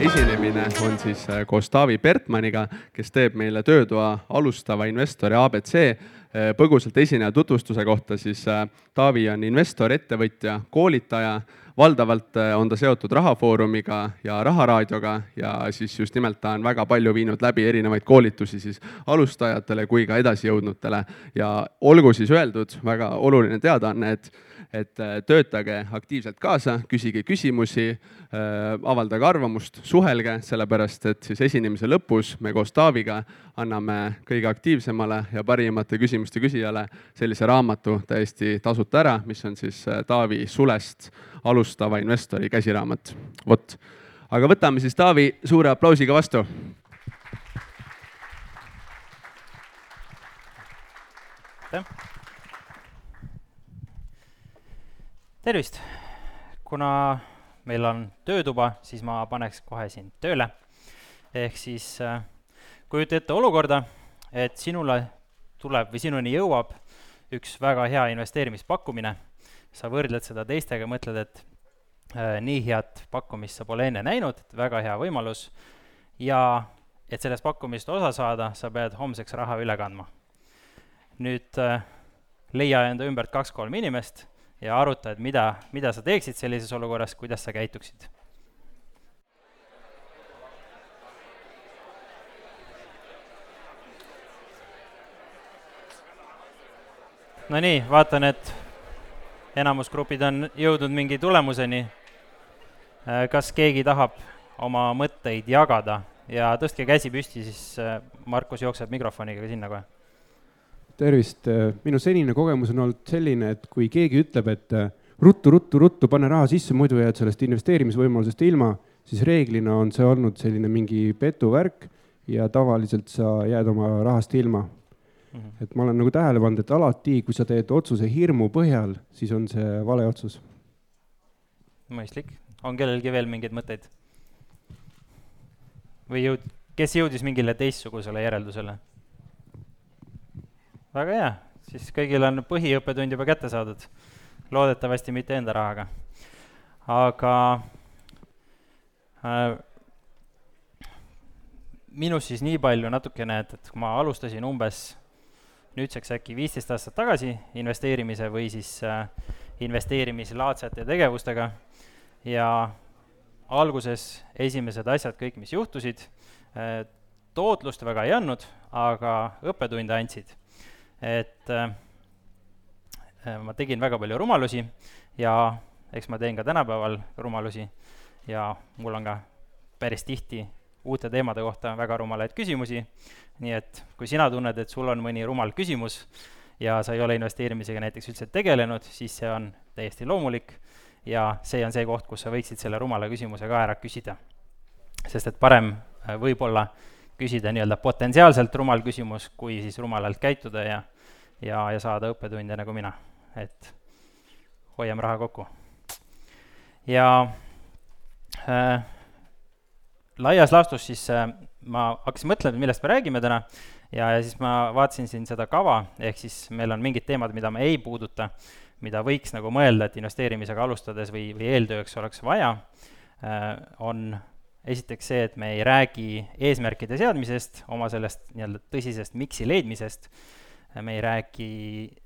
esinemine on siis äh, koos Taavi Bertmaniga, kes teeb meile töötoa alustava investori abc. Äh, põgusalt esineja tutvustuse kohta, siis äh, Taavi on investor, ettevõtja, koolitaja valdavalt on ta seotud Rahafoorumiga ja Raharaadioga ja siis just nimelt ta on väga palju viinud läbi erinevaid koolitusi siis alustajatele kui ka edasijõudnutele. ja olgu siis öeldud, väga oluline teadaanne, et et äh, töötage aktiivselt kaasa, küsige küsimusi, äh, avaldage arvamust, suhelge, sellepärast et siis esinemise lõpus me koos Taaviga anname kõige aktiivsemale ja parimate küsimuste küsijale sellise raamatu täiesti tasuta ära, mis on siis äh, Taavi Sulest alustava investori käsiraamat. vot, aga võtame siis Taavi suure aplausiga vastu aitäh! Tervist! kuna meil on töötuba, siis ma paneks kohe sind tööle. ehk siis äh, kujuta ette olukorda, et sinule tuleb või sinuni jõuab üks väga hea investeerimispakkumine, sa võrdled seda teistega, mõtled, et äh, nii head pakkumist sa pole enne näinud, väga hea võimalus, ja et sellest pakkumist osa saada, sa pead homseks raha üle kandma. nüüd äh, leia enda ümbert kaks-kolm inimest ja aruta, et mida, mida sa teeksid sellises olukorras, kuidas sa käituksid. Nonii, vaatan, et enamusgrupid on jõudnud mingi tulemuseni. Äh, kas keegi tahab oma mõtteid jagada ja tõstke käsi püsti, siis äh, Markus jookseb mikrofoniga sinna kohe tervist, minu senine kogemus on olnud selline, et kui keegi ütleb, et äh, ruttu, ruttu, ruttu, pane raha sisse, muidu jääd sellest investeerimisvõimalusest ilma, siis reeglina on see olnud selline mingi petuvärk ja tavaliselt sa jääd oma rahast ilma mm. -hmm. et ma olen nagu tähele pannud, et alati, kui sa teed otsuse hirmu põhjal, siis on see vale otsus. mõistlik, on kellelgi veel mingeid mõtteid? või jõud-, kes jõudis mingile teistsugusele järeldusele? Väga hea, siis kõigil on põhiõppetund juba kätte saadud. loodetavasti mitte enda rahaga. aga äh, minust siis nii palju natukene, et, et kui ma alustasin umbes nüüdseks äkki viisteist aastat tagasi investeerimise või siis äh, investeerimislaadsete tegevustega ja alguses esimesed asjad, kõik, mis juhtusid äh,, tootlust väga ei andnud, aga õppetunde andsid et äh, äh, ma tegin väga palju rumalusi ja eks ma teen ka tänapäeval rumalusi ja mul on ka päris tihti uute teemade kohta väga rumalaid küsimusi, nii et kui sina tunned, et sul on mõni rumal küsimus ja sa ei ole investeerimisega näiteks üldse tegelenud, siis see on täiesti loomulik ja see on see koht, kus sa võiksid selle rumala küsimuse ka ära küsida. sest et parem äh, võib-olla äh, küsida nii-öelda potentsiaalselt rumal küsimus, kui siis rumalalt käituda ja, ja, ja saada õppetunde nagu mina, et hoiame raha kokku. ja äh, laias laastus siis äh, ma hakkasin mõtlema, millest me räägime täna ja, ja siis ma vaatasin siin seda kava, ehk siis meil on mingid teemad, mida me ei puuduta, mida võiks nagu mõelda, et investeerimisega alustades või, või eeltööks oleks vaja äh,, on esiteks see, et me ei räägi eesmärkide seadmisest, oma sellest nii-öelda tõsisest miksi leidmisest, me ei räägi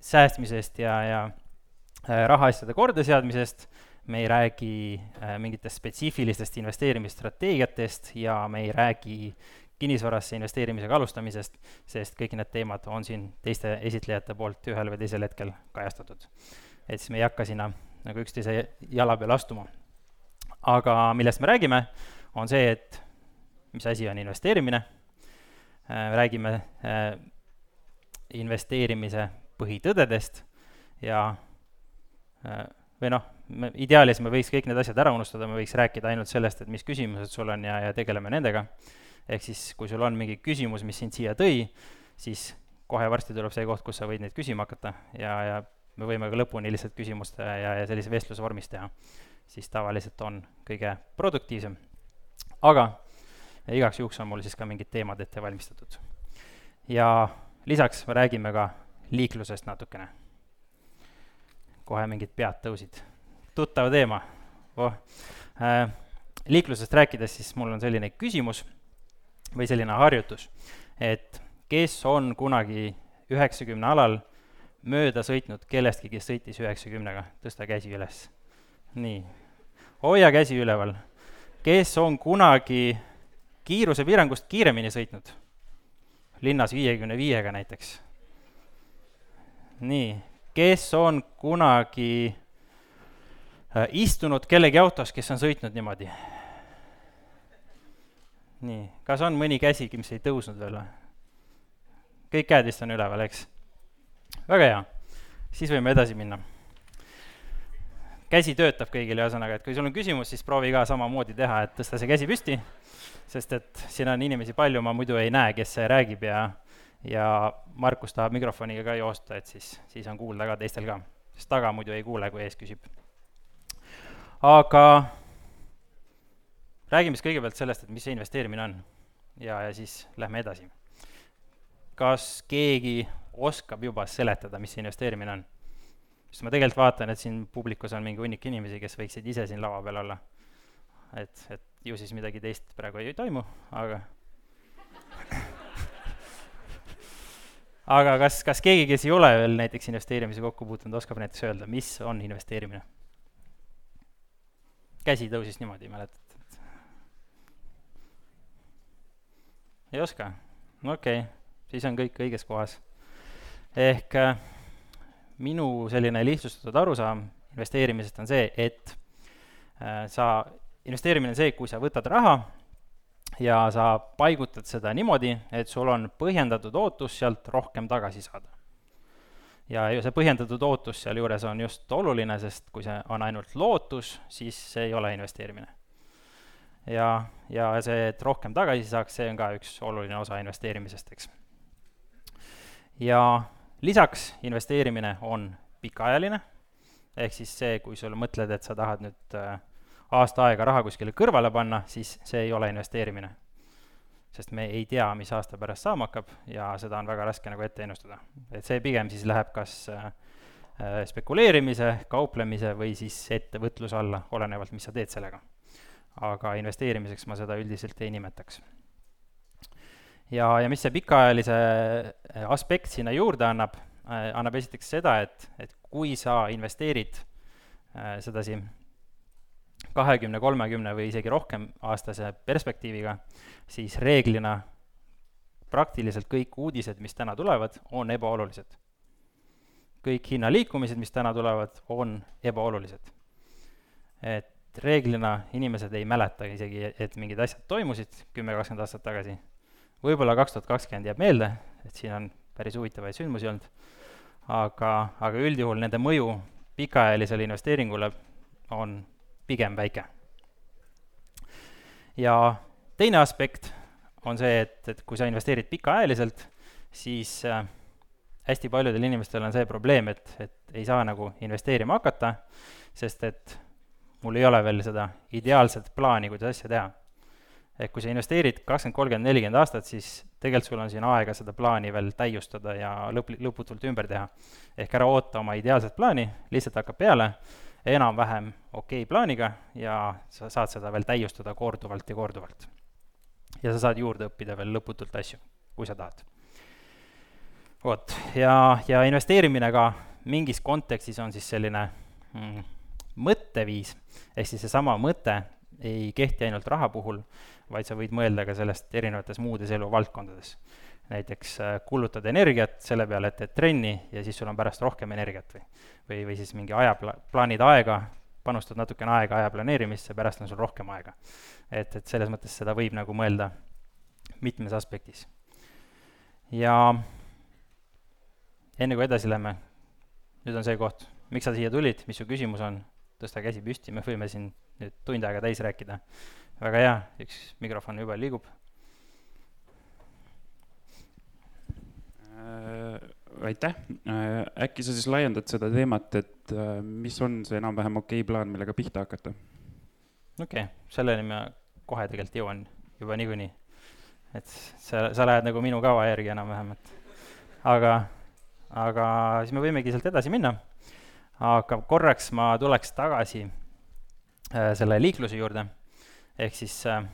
säästmisest ja, ja äh, rahaasjade kordaseadmisest, me ei räägi äh, mingitest spetsiifilistest investeerimisstrateegiatest ja me ei räägi kinnisvarasse investeerimisega alustamisest, sest kõik need teemad on siin teiste esitlejate poolt ühel või teisel hetkel kajastatud. et siis me ei hakka sinna nagu üksteise jala peale astuma. aga millest me räägime, on see, et mis asi on investeerimine, äh, räägime äh, investeerimise põhitõdedest ja äh, või noh, me ideaalis me võiks kõik need asjad ära unustada, me võiks rääkida ainult sellest, et mis küsimused sul on ja, ja tegeleme nendega. ehk siis, kui sul on mingi küsimus, mis sind siia tõi, siis kohe varsti tuleb see koht, kus sa võid neid küsima hakata ja, ja me võime ka lõpuni lihtsalt küsimuste ja, ja sellise vestluse vormis teha. siis tavaliselt on kõige produktiivsem aga igaks juhuks on mul siis ka mingid teemad ette valmistatud. ja lisaks me räägime ka liiklusest natukene. kohe mingid pead tõusid. tuttav teema oh.. Äh, liiklusest rääkides, siis mul on selline küsimus või selline harjutus, et kes on kunagi üheksakümne alal mööda sõitnud kellestki, kes sõitis üheksakümnega, tõsta käsi üles. nii, hoia käsi üleval. Kes on kunagi kiirusepiirangust kiiremini sõitnud? linnas viiekümne viiega näiteks. nii, kes on kunagi äh, istunud kellegi autos, kes on sõitnud niimoodi? nii, kas on mõni käsi, mis ei tõusnud veel või? kõik käed vist on üleval, eks? väga hea, siis võime edasi minna. Käsi töötab kõigil, ühesõnaga, et kui sul on küsimus, siis proovi ka samamoodi teha, et tõsta see käsi püsti, sest et siin on inimesi palju, ma muidu ei näe, kes räägib ja ja Markus tahab mikrofoniga ka joosta, et siis, siis on kuulda ka teistel ka, sest taga muidu ei kuule, kui ees küsib. aga räägime siis kõigepealt sellest, et mis see investeerimine on ja, ja siis lähme edasi. kas keegi oskab juba seletada, mis see investeerimine on? Sest ma tegelikult vaatan, et siin publikus on mingi hunnik inimesi, kes võiksid ise siin laua peal olla. et, et ju siis midagi teist praegu ei toimu, aga aga kas, kas keegi, kes ei ole veel näiteks investeerimisega kokku puutunud, oskab näiteks öelda, mis on investeerimine? käsi tõusis niimoodi, mäletad? ei oska? no okei okay., siis on kõik õiges kohas. ehk äh, minu selline lihtsustatud arusaam investeerimisest on see, et äh, sa, investeerimine on see, kui sa võtad raha ja sa paigutad seda niimoodi, et sul on põhjendatud ootus sealt rohkem tagasi saada. ja see põhjendatud ootus sealjuures on just oluline, sest kui see on ainult lootus, siis see ei ole investeerimine ja, ja see, et rohkem tagasi saaks, see on ka üks oluline osa investeerimisest, eks. ja lisaks investeerimine on pikaajaline, ehk siis see, kui sul mõtled, et sa tahad nüüd äh, aasta aega raha kuskile kõrvale panna, siis see ei ole investeerimine. sest me ei tea, mis aasta pärast saama hakkab ja seda on väga raske nagu ette ennustada. et see pigem siis läheb kas äh, äh spekuleerimise, kauplemise või siis ettevõtluse alla, olenevalt, mis sa teed sellega aga investeerimiseks ma seda üldiselt ei nimetaks. Ja, ja mis see pikaajalise äh, aspekt sinna juurde annab, äh, annab esiteks seda, et, et kui sa investeerid äh, sedasi kahekümne, kolmekümne või isegi rohkem aastase perspektiiviga, siis reeglina praktiliselt kõik uudised, mis täna tulevad, on ebaolulised. kõik hinnaliikumised, mis täna tulevad, on ebaolulised. et reeglina inimesed ei mäleta isegi, et mingid asjad toimusid kümme, kakskümmend aastat tagasi. Võib-olla kaks tuhat kakskümmend jääb meelde, et siin on päris huvitavaid sündmusi olnud, aga, aga üldjuhul nende mõju pikaajalisele investeeringule on pigem väike. ja teine aspekt on see, et, et kui sa investeerid pikaajaliselt, siis äh, hästi paljudel inimestel on see probleem, et, et ei saa nagu investeerima hakata, sest et mul ei ole veel seda ideaalset plaani, kuidas asja teha. Ehk kui sa investeerid kakskümmend, kolmkümmend, nelikümmend aastat, siis tegelikult sul on siin aega seda plaani veel täiustada ja lõp-, lõputult ümber teha. ehk ära oota oma ideaalset plaani, lihtsalt hakkab peale, enam-vähem okei okay plaaniga ja sa saad seda veel täiustada korduvalt ja korduvalt. ja sa saad juurde õppida veel lõputult asju, kui sa tahad. vot, ja, ja investeerimine ka mingis kontekstis on siis selline mm, mõtteviis, ehk siis seesama mõte ei kehti ainult raha puhul, vaid sa võid mõelda ka sellest erinevates muudes eluvaldkondades. näiteks äh, kulutad energiat selle peale, et teed trenni ja siis sul on pärast rohkem energiat või või, või siis mingi aja, plaanid aega, panustad natukene aega aja planeerimisse, pärast on sul rohkem aega. et, et selles mõttes seda võib nagu mõelda mitmes aspektis. ja enne kui edasi läheme, nüüd on see koht, miks sa siia tulid, mis su küsimus on tõsta käsi püsti, me võime siin nüüd tund aega täis rääkida. väga hea, üks mikrofon juba liigub. Äh, aitäh, äh, äkki sa siis laiendad seda teemat, et äh, mis on see enam-vähem okei plaan, millega pihta hakata? okei okay,, selleni ma kohe tegelikult jõuan juba niikuinii. et sa, sa lähed nagu minu kava järgi enam-vähem, et aga, aga siis me võimegi sealt edasi minna. aga korraks ma tuleks tagasi selle liikluse juurde, ehk siis äh,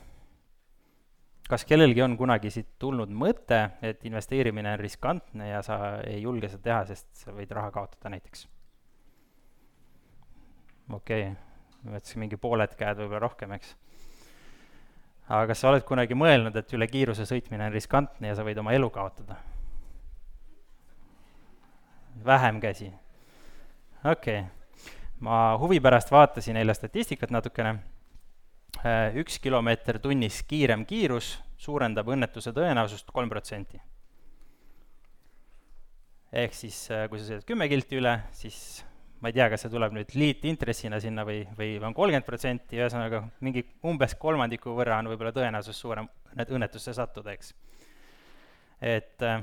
kas kellelgi on kunagi siit tulnud mõte, et investeerimine on riskantne ja sa ei julge seda teha, sest sa võid raha kaotada näiteks? okei okay., ma mõtlesin mingi pooled käed, võib-olla rohkem, eks. aga kas sa oled kunagi mõelnud, et üle kiiruse sõitmine on riskantne ja sa võid oma elu kaotada? vähem käsi. okei okay., ma huvi pärast vaatasin eile statistikat natukene Äh, üks kilomeeter tunnis kiirem kiirus suurendab õnnetuse tõenäosust kolm protsenti. ehk siis, äh, kui sa sõidad kümme kilti üle, siis ma ei tea, kas see tuleb nüüd liitintressina sinna või, või on kolmkümmend protsenti, ühesõnaga mingi umbes kolmandiku võrra on võib-olla tõenäosus suurem õnnetusse sattuda, eks. et äh,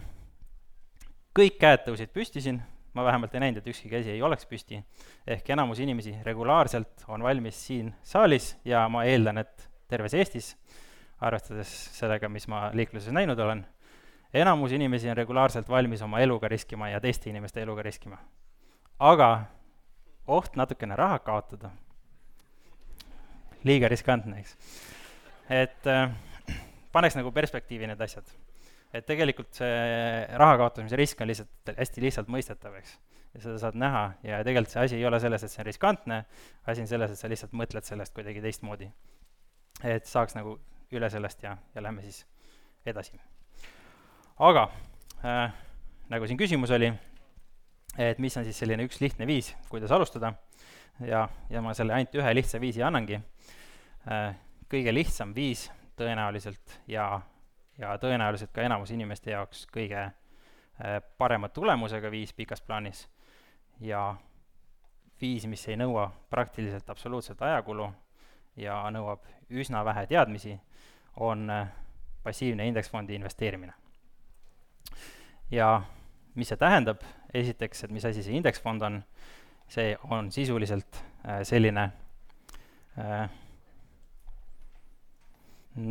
kõik käed tõusid püsti siin ma vähemalt ei näinud, et ükski käsi ei oleks püsti, ehk enamus inimesi regulaarselt on valmis siin saalis ja ma eeldan, et terves Eestis, arvestades sellega, mis ma liikluses näinud olen, enamus inimesi on regulaarselt valmis oma eluga riskima ja teiste inimeste eluga riskima. aga oht natukene raha kaotada, liiga riskantne, eks. et äh, paneks nagu perspektiivi need asjad et tegelikult see raha kaotamise risk on lihtsalt hästi lihtsalt mõistetav, eks. ja seda saad näha ja tegelikult see asi ei ole selles, et see on riskantne, asi on selles, et sa lihtsalt mõtled sellest kuidagi teistmoodi. et saaks nagu üle sellest ja, ja lähme siis edasi. aga äh, nagu siin küsimus oli, et mis on siis selline üks lihtne viis, kuidas alustada ja, ja ma selle ainult ühe lihtsa viisi annangi äh,. kõige lihtsam viis tõenäoliselt ja ja tõenäoliselt ka enamus inimeste jaoks kõige äh, parema tulemusega viis pikas plaanis. Ja viis, mis ei nõua praktiliselt absoluutselt ajakulu ja nõuab üsna vähe teadmisi, on äh, passiivne indeksfondi investeerimine. ja mis see tähendab, esiteks, et mis asi see indeksfond on, see on sisuliselt äh, selline,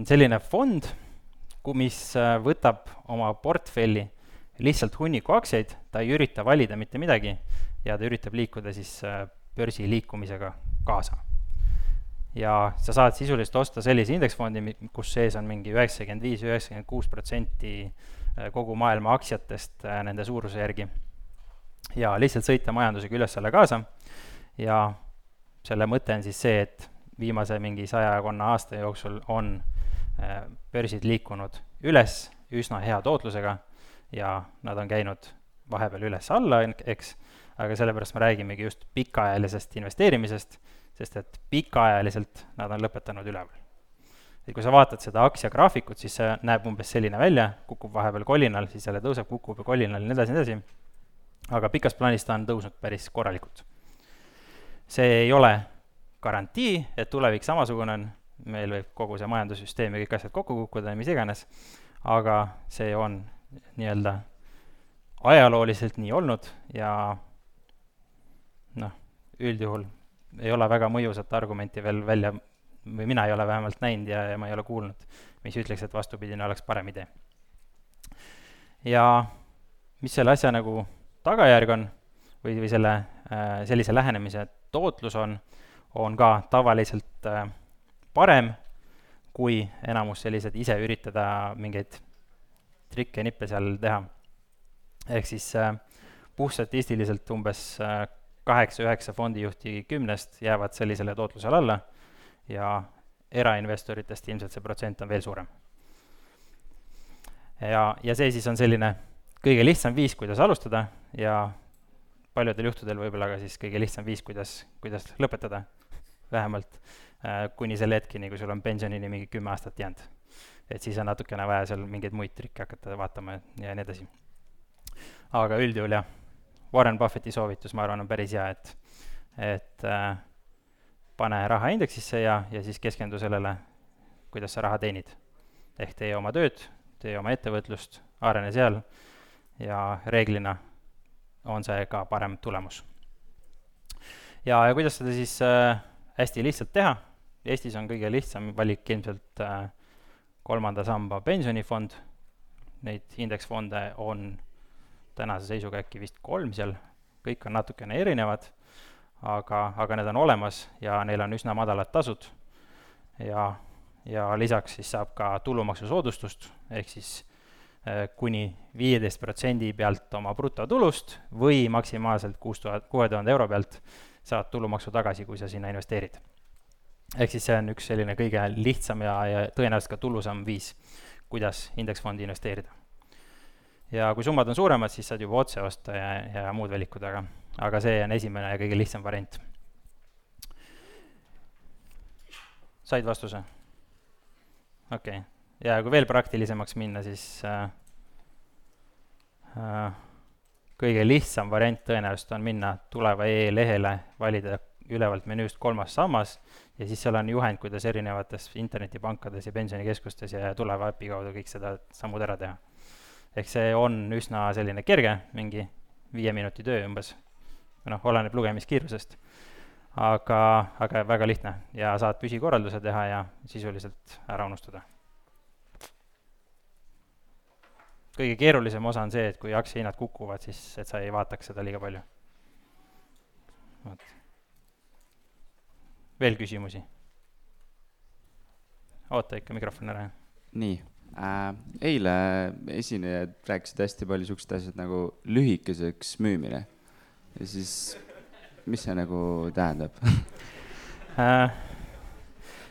selline fond, mis äh, võtab oma portfelli lihtsalt hunniku aktsiaid, ta ei ürita valida mitte midagi ja ta üritab liikuda siis äh, börsi liikumisega kaasa. ja sa saad sisuliselt osta sellise indeksfondi, kus sees on mingi üheksakümmend viis, üheksakümmend kuus protsenti äh, kogu maailma aktsiatest nende suuruse järgi. ja lihtsalt sõita majandusega üles-alla kaasa ja selle mõte on siis see, et viimase mingi sajakonna aasta jooksul on börsid liikunud üles üsna hea tootlusega ja nad on käinud vahepeal üles-alla, eks, aga sellepärast me räägimegi just pikaajalisest investeerimisest, sest et pikaajaliselt nad on lõpetanud üleval. et kui sa vaatad seda aktsiagraafikut, siis see näeb umbes selline välja, kukub vahepeal kolinal, siis jälle tõuseb, kukub ja kolinal ja nii edasi, nii edasi, aga pikas plaanis ta on tõusnud päris korralikult. see ei ole garantii, et tulevik samasugune on, meil võib kogu see majandussüsteem ja kõik asjad kokku kukkuda ja mis iganes, aga see on nii-öelda ajalooliselt nii olnud ja noh, üldjuhul ei ole väga mõjusat argumenti veel välja, või mina ei ole vähemalt näinud ja, ja ma ei ole kuulnud, mis ütleks, et vastupidine oleks parem idee. ja mis selle asja nagu tagajärg on või, või selle äh,, sellise lähenemise tootlus on, on ka tavaliselt äh, parem, kui enamus sellised ise üritada mingeid trikke ja nippe seal teha. ehk siis äh, puhtstatistiliselt umbes äh, kaheksa-üheksa fondijuhti kümnest jäävad sellisele tootlusele alla ja erainvestoritest ilmselt see protsent on veel suurem. ja, ja see siis on selline kõige lihtsam viis, kuidas alustada ja paljudel juhtudel võib-olla ka siis kõige lihtsam viis, kuidas, kuidas lõpetada, vähemalt Äh, kuni selle hetkeni, kui sul on pensionini mingi kümme aastat jäänud. et siis on natukene vaja seal mingeid muid trikke hakata vaatama ja nii edasi. aga üldjuhul jah, Warren Buffetti soovitus, ma arvan, on päris hea, et, et äh, pane raha indeksisse ja, ja siis keskendu sellele, kuidas sa raha teenid. ehk tee oma tööd, tee oma ettevõtlust, arene seal ja reeglina on see ka parem tulemus. ja, ja kuidas seda siis äh, hästi lihtsalt teha Eestis on kõige lihtsam valik ilmselt äh, kolmanda samba pensionifond, neid indeksfonde on tänase seisuga äkki vist kolm seal, kõik on natukene erinevad, aga, aga need on olemas ja neil on üsna madalad tasud. Ja, ja lisaks siis saab ka tulumaksusoodustust, ehk siis äh, kuni viieteist protsendi pealt oma brutotulust või maksimaalselt kuus tuhat, kuue tuhande euro pealt saad tulumaksu tagasi, kui sa sinna investeerid. Ehk siis see on üks selline kõige lihtsam ja, ja tõenäoliselt ka tulusam viis, kuidas indeksfondi investeerida. ja kui summad on suuremad, siis saad juba otse osta ja, ja muud valikud, aga, aga see on esimene ja kõige lihtsam variant. said vastuse? okei okay., ja kui veel praktilisemaks minna, siis äh, äh, kõige lihtsam variant tõenäoliselt on minna tuleva e-lehele, valida ülevalt menüüst kolmas sammas ja siis seal on juhend, kuidas erinevates internetipankades ja pensionikeskustes ja tuleva äpi kaudu kõik seda sammud ära teha. ehk see on üsna selline kerge, mingi viie minuti töö umbes, noh, oleneb lugemiskiirusest, aga, aga väga lihtne ja saad püsikorralduse teha ja sisuliselt ära unustada kõige keerulisem osa on see, et kui aktsiahinnad kukuvad, siis et sa ei vaataks seda liiga palju. vot. Veel küsimusi? oota ikka mikrofon ära. nii äh,, eile esinejad rääkisid hästi palju siuksed asjad nagu lühikeseks müümine. ja siis, mis see nagu tähendab äh,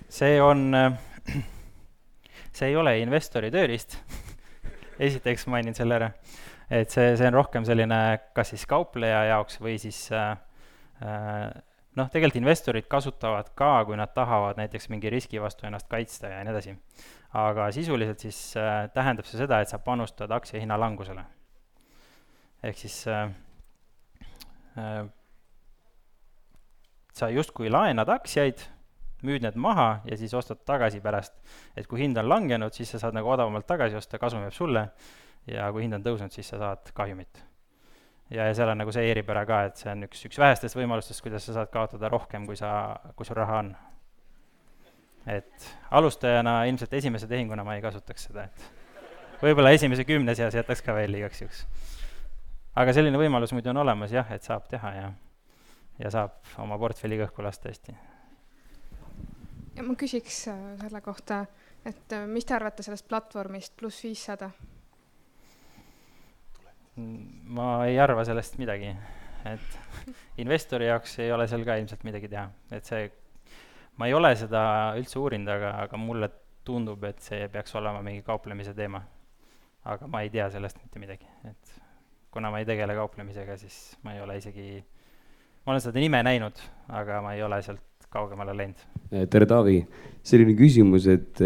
see on, see ei ole investori tööriist esiteks mainin selle ära, et see, see on rohkem selline kas siis kaupleja jaoks või siis äh, äh, noh, tegelikult investorid kasutavad ka, kui nad tahavad näiteks mingi riski vastu ennast kaitsta ja nii edasi. aga sisuliselt siis äh, tähendab see seda, et sa panustad aktsia hinna langusele. ehk siis äh, äh, sa justkui laenad aktsiaid, müüd need maha ja siis ostad tagasi pärast. et kui hind on langenud, siis sa saad nagu odavamalt tagasi osta, kasum jääb sulle, ja kui hind on tõusnud, siis sa saad kahjumit. Ja, ja seal on nagu see eripära ka, et see on üks, üks vähestest võimalustest, kuidas sa saad kaotada rohkem, kui sa, kui sul raha on. et alustajana ilmselt esimese tehinguna ma ei kasutaks seda, et võib-olla esimese kümne seas jätaks ka veel igaks juhuks. aga selline võimalus muidu on olemas jah, et saab teha ja, ja saab oma portfelli õhku lasta hästi ja ma küsiks äh, selle kohta, et äh, mis te arvate sellest platvormist pluss viissada? Ma ei arva sellest midagi, et investori jaoks ei ole seal ka ilmselt midagi teha, et see, ma ei ole seda üldse uurinud, aga, aga mulle tundub, et see peaks olema mingi kauplemise teema. aga ma ei tea sellest mitte midagi, et kuna ma ei tegele kauplemisega, siis ma ei ole isegi, ma olen seda nime näinud, aga ma ei ole sealt kaugemale läinud. tere, Taavi. selline küsimus, et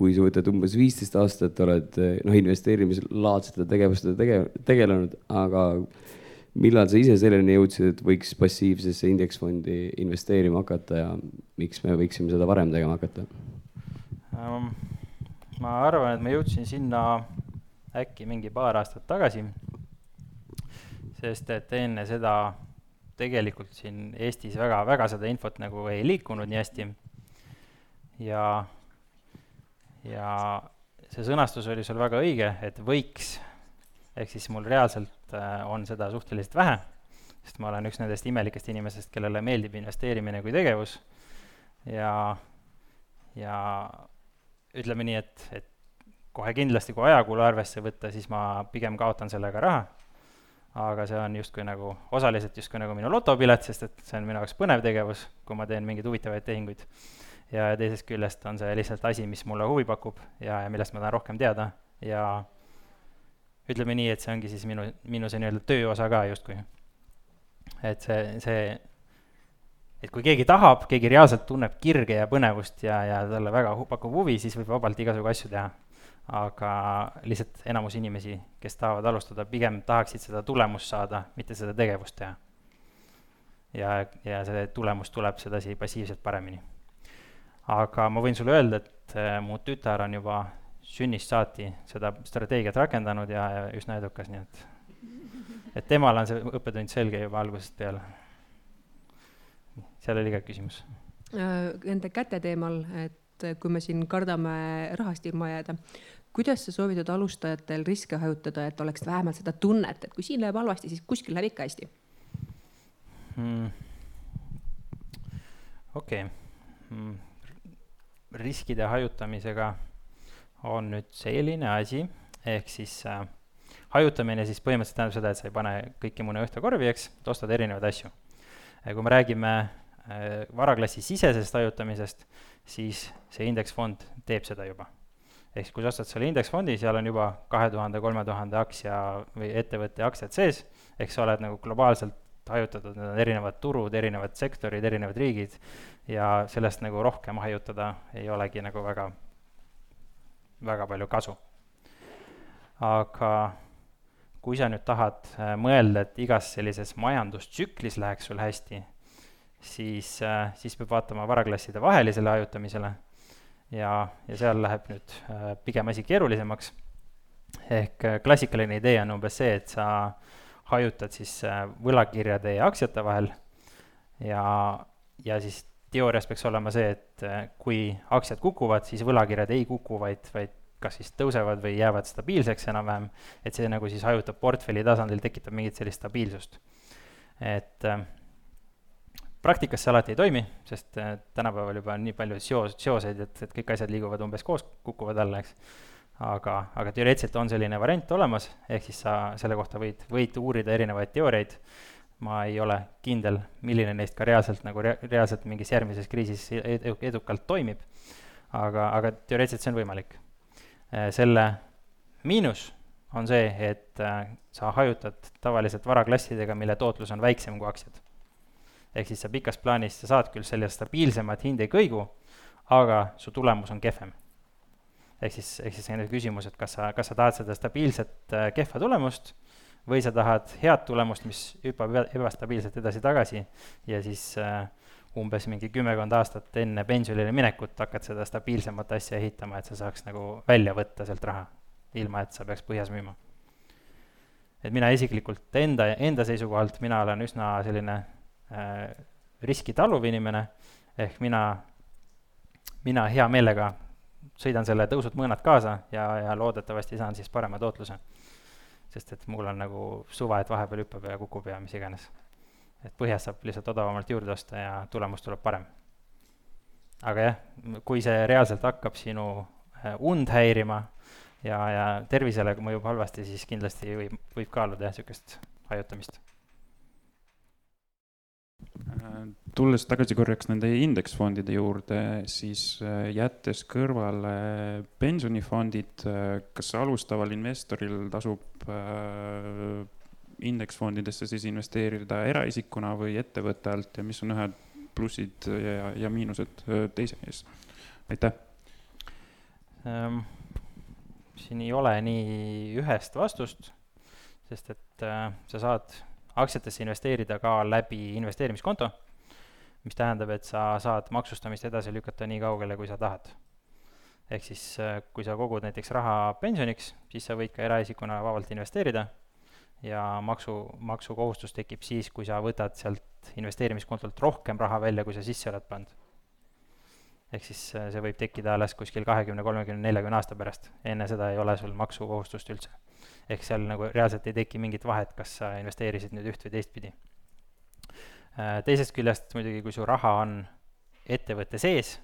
kui sa võtad umbes viisteist aastat, oled noh, investeerimislaadsete tegevustega tege-, tegelenud, aga millal sa ise selleni jõudsid, et võiks passiivsesse indeksfondi investeerima hakata ja miks me võiksime seda varem tegema hakata um,? ma arvan, et ma jõudsin sinna äkki mingi paar aastat tagasi, sest et enne seda tegelikult siin Eestis väga, väga seda infot nagu ei liikunud nii hästi. ja, ja see sõnastus oli sul väga õige, et võiks, ehk siis mul reaalselt äh, on seda suhteliselt vähe, sest ma olen üks nendest imelikest inimesest, kellele meeldib investeerimine kui tegevus. Ja, ja ütleme nii, et, et kohe kindlasti, kui ajakulu arvesse võtta, siis ma pigem kaotan sellega raha. Aga see on justkui nagu, osaliselt justkui nagu minu lotopilet, sest et see on minu jaoks põnev tegevus, kui ma teen mingeid huvitavaid tehinguid. Ja teisest küljest on see lihtsalt asi, mis mulle huvi pakub ja, ja millest ma tahan rohkem teada ja ütleme nii, et see ongi siis minu, minu see nii-öelda tööosa ka justkui. et see, see, et kui keegi tahab, keegi reaalselt tunneb kirge ja põnevust ja, ja talle väga hu pakub huvi, siis võib vabalt igasugu asju teha aga lihtsalt enamus inimesi, kes tahavad alustada, pigem tahaksid seda tulemust saada, mitte seda tegevust teha. ja, ja see tulemus tuleb sedasi passiivselt paremini. Aga ma võin sulle öelda, et äh, mu tütar on juba sünnist saati seda strateegiat rakendanud ja, ja üsna edukas, nii et et temal on see õppetund selge juba algusest peale. seal oli ka küsimus. Nende käte teemal, et kui me siin kardame rahast ilma jääda, kuidas sa soovitad alustajatel riske hajutada, et oleks vähemalt seda tunnet, et kui siin läheb halvasti, siis kuskil läheb ikka hästi mm.? okei okay. mm., riskide hajutamisega on nüüd selline asi, ehk siis äh, hajutamine siis põhimõtteliselt tähendab seda, et sa ei pane kõiki mune ühte korvi, eks, et ostad erinevaid asju. kui me räägime äh, varaklassi sisesest hajutamisest, siis see indeksfond teeb seda juba. ehk siis, kui sa ostad selle indeksfondi, seal on juba kahe tuhande, kolme tuhande aktsia või ettevõtte aktsiad sees, ehk sa oled nagu globaalselt hajutatud, need on erinevad turud, erinevad sektorid, erinevad riigid ja sellest nagu rohkem hajutada ei olegi nagu väga, väga palju kasu. aga kui sa nüüd tahad äh, mõelda, et igas sellises majandustsüklis läheks sul hästi, siis, äh, siis peab vaatama varaklasside vahelisele hajutamisele ja, ja seal läheb nüüd äh, pigem asi keerulisemaks. ehk klassikaline idee on umbes see, et sa hajutad siis võlakirjade ja aktsiate vahel ja, ja siis teoorias peaks olema see, et kui aktsiad kukuvad, siis võlakirjad ei kuku, vaid, vaid kas siis tõusevad või jäävad stabiilseks enam-vähem, et see nagu siis hajutab portfelli tasandil, tekitab mingit sellist stabiilsust. et äh, praktikas see alati ei toimi, sest äh, tänapäeval juba on nii palju seos, seoseid, et, et kõik asjad liiguvad umbes koos, kukuvad alla, eks. Aga, aga teoreetiliselt on selline variant olemas, ehk siis sa selle kohta võid, võid uurida erinevaid teooriaid, ma ei ole kindel, milline neist ka reaalselt nagu rea-, reaalselt mingis järgmises kriisis edukalt toimib, aga, aga teoreetiliselt see on võimalik Äh, selle miinus on see, et äh, sa hajutad tavaliselt varaklassidega, mille tootlus on väiksem kui aktsiad. ehk siis sa pikas plaanis, sa saad küll selle stabiilsemat hindekõigu, aga su tulemus on kehvem. Ehk siis, ehk siis selline küsimus, et kas sa, kas sa tahad seda stabiilset äh, kehva tulemust või sa tahad head tulemust, mis hüppab ebastabiilselt edasi-tagasi ja siis äh, umbes mingi kümmekond aastat enne pensionile minekut hakkad seda stabiilsemat asja ehitama, et sa saaks nagu välja võtta sealt raha, ilma et sa peaks põhjas müüma. et mina isiklikult enda, enda seisukohalt, mina olen üsna selline äh, riski taluv inimene, ehk mina, mina hea meelega sõidan selle tõusud mõõnad kaasa ja, ja loodetavasti saan siis parema tootluse. sest et mul on nagu suva, et vahepeal hüppab ja kukub ja mis iganes et põhjas saab lihtsalt odavamalt juurde osta ja tulemus tuleb parem. aga jah, kui see reaalselt hakkab sinu äh, und häirima ja, ja tervisele mõjub halvasti, siis kindlasti võib, võib kaaluda jah, niisugust hajutamist. Äh, tulles tagasi korraks nende indeksfondide juurde, siis äh, jättes kõrvale pensionifondid, kas alustaval investoril tasub indeksfondidesse siis investeerida eraisikuna või ettevõtte alt ja mis on ühed plussid ja, ja miinused teise ees? aitäh ähm,. siin ei ole nii ühest vastust, sest et äh, sa saad aktsiatesse investeerida ka läbi investeerimiskonto, mis tähendab, et sa saad maksustamist edasi lükata nii kaugele, kui sa tahad. ehk siis, kui sa kogud näiteks raha pensioniks, siis sa võid ka eraisikuna vabalt investeerida ja maksu, maksukohustus tekib siis, kui sa võtad sealt investeerimiskontolt rohkem raha välja, kui sa sisse oled pannud. ehk siis äh, see võib tekkida alles kuskil kahekümne, kolmekümne, neljakümne aasta pärast, enne seda ei ole sul maksukohustust üldse. Ehk seal nagu reaalselt ei teki mingit vahet, kas sa investeerisid nüüd üht või teistpidi. Äh, teisest küljest muidugi, kui su raha on ettevõtte sees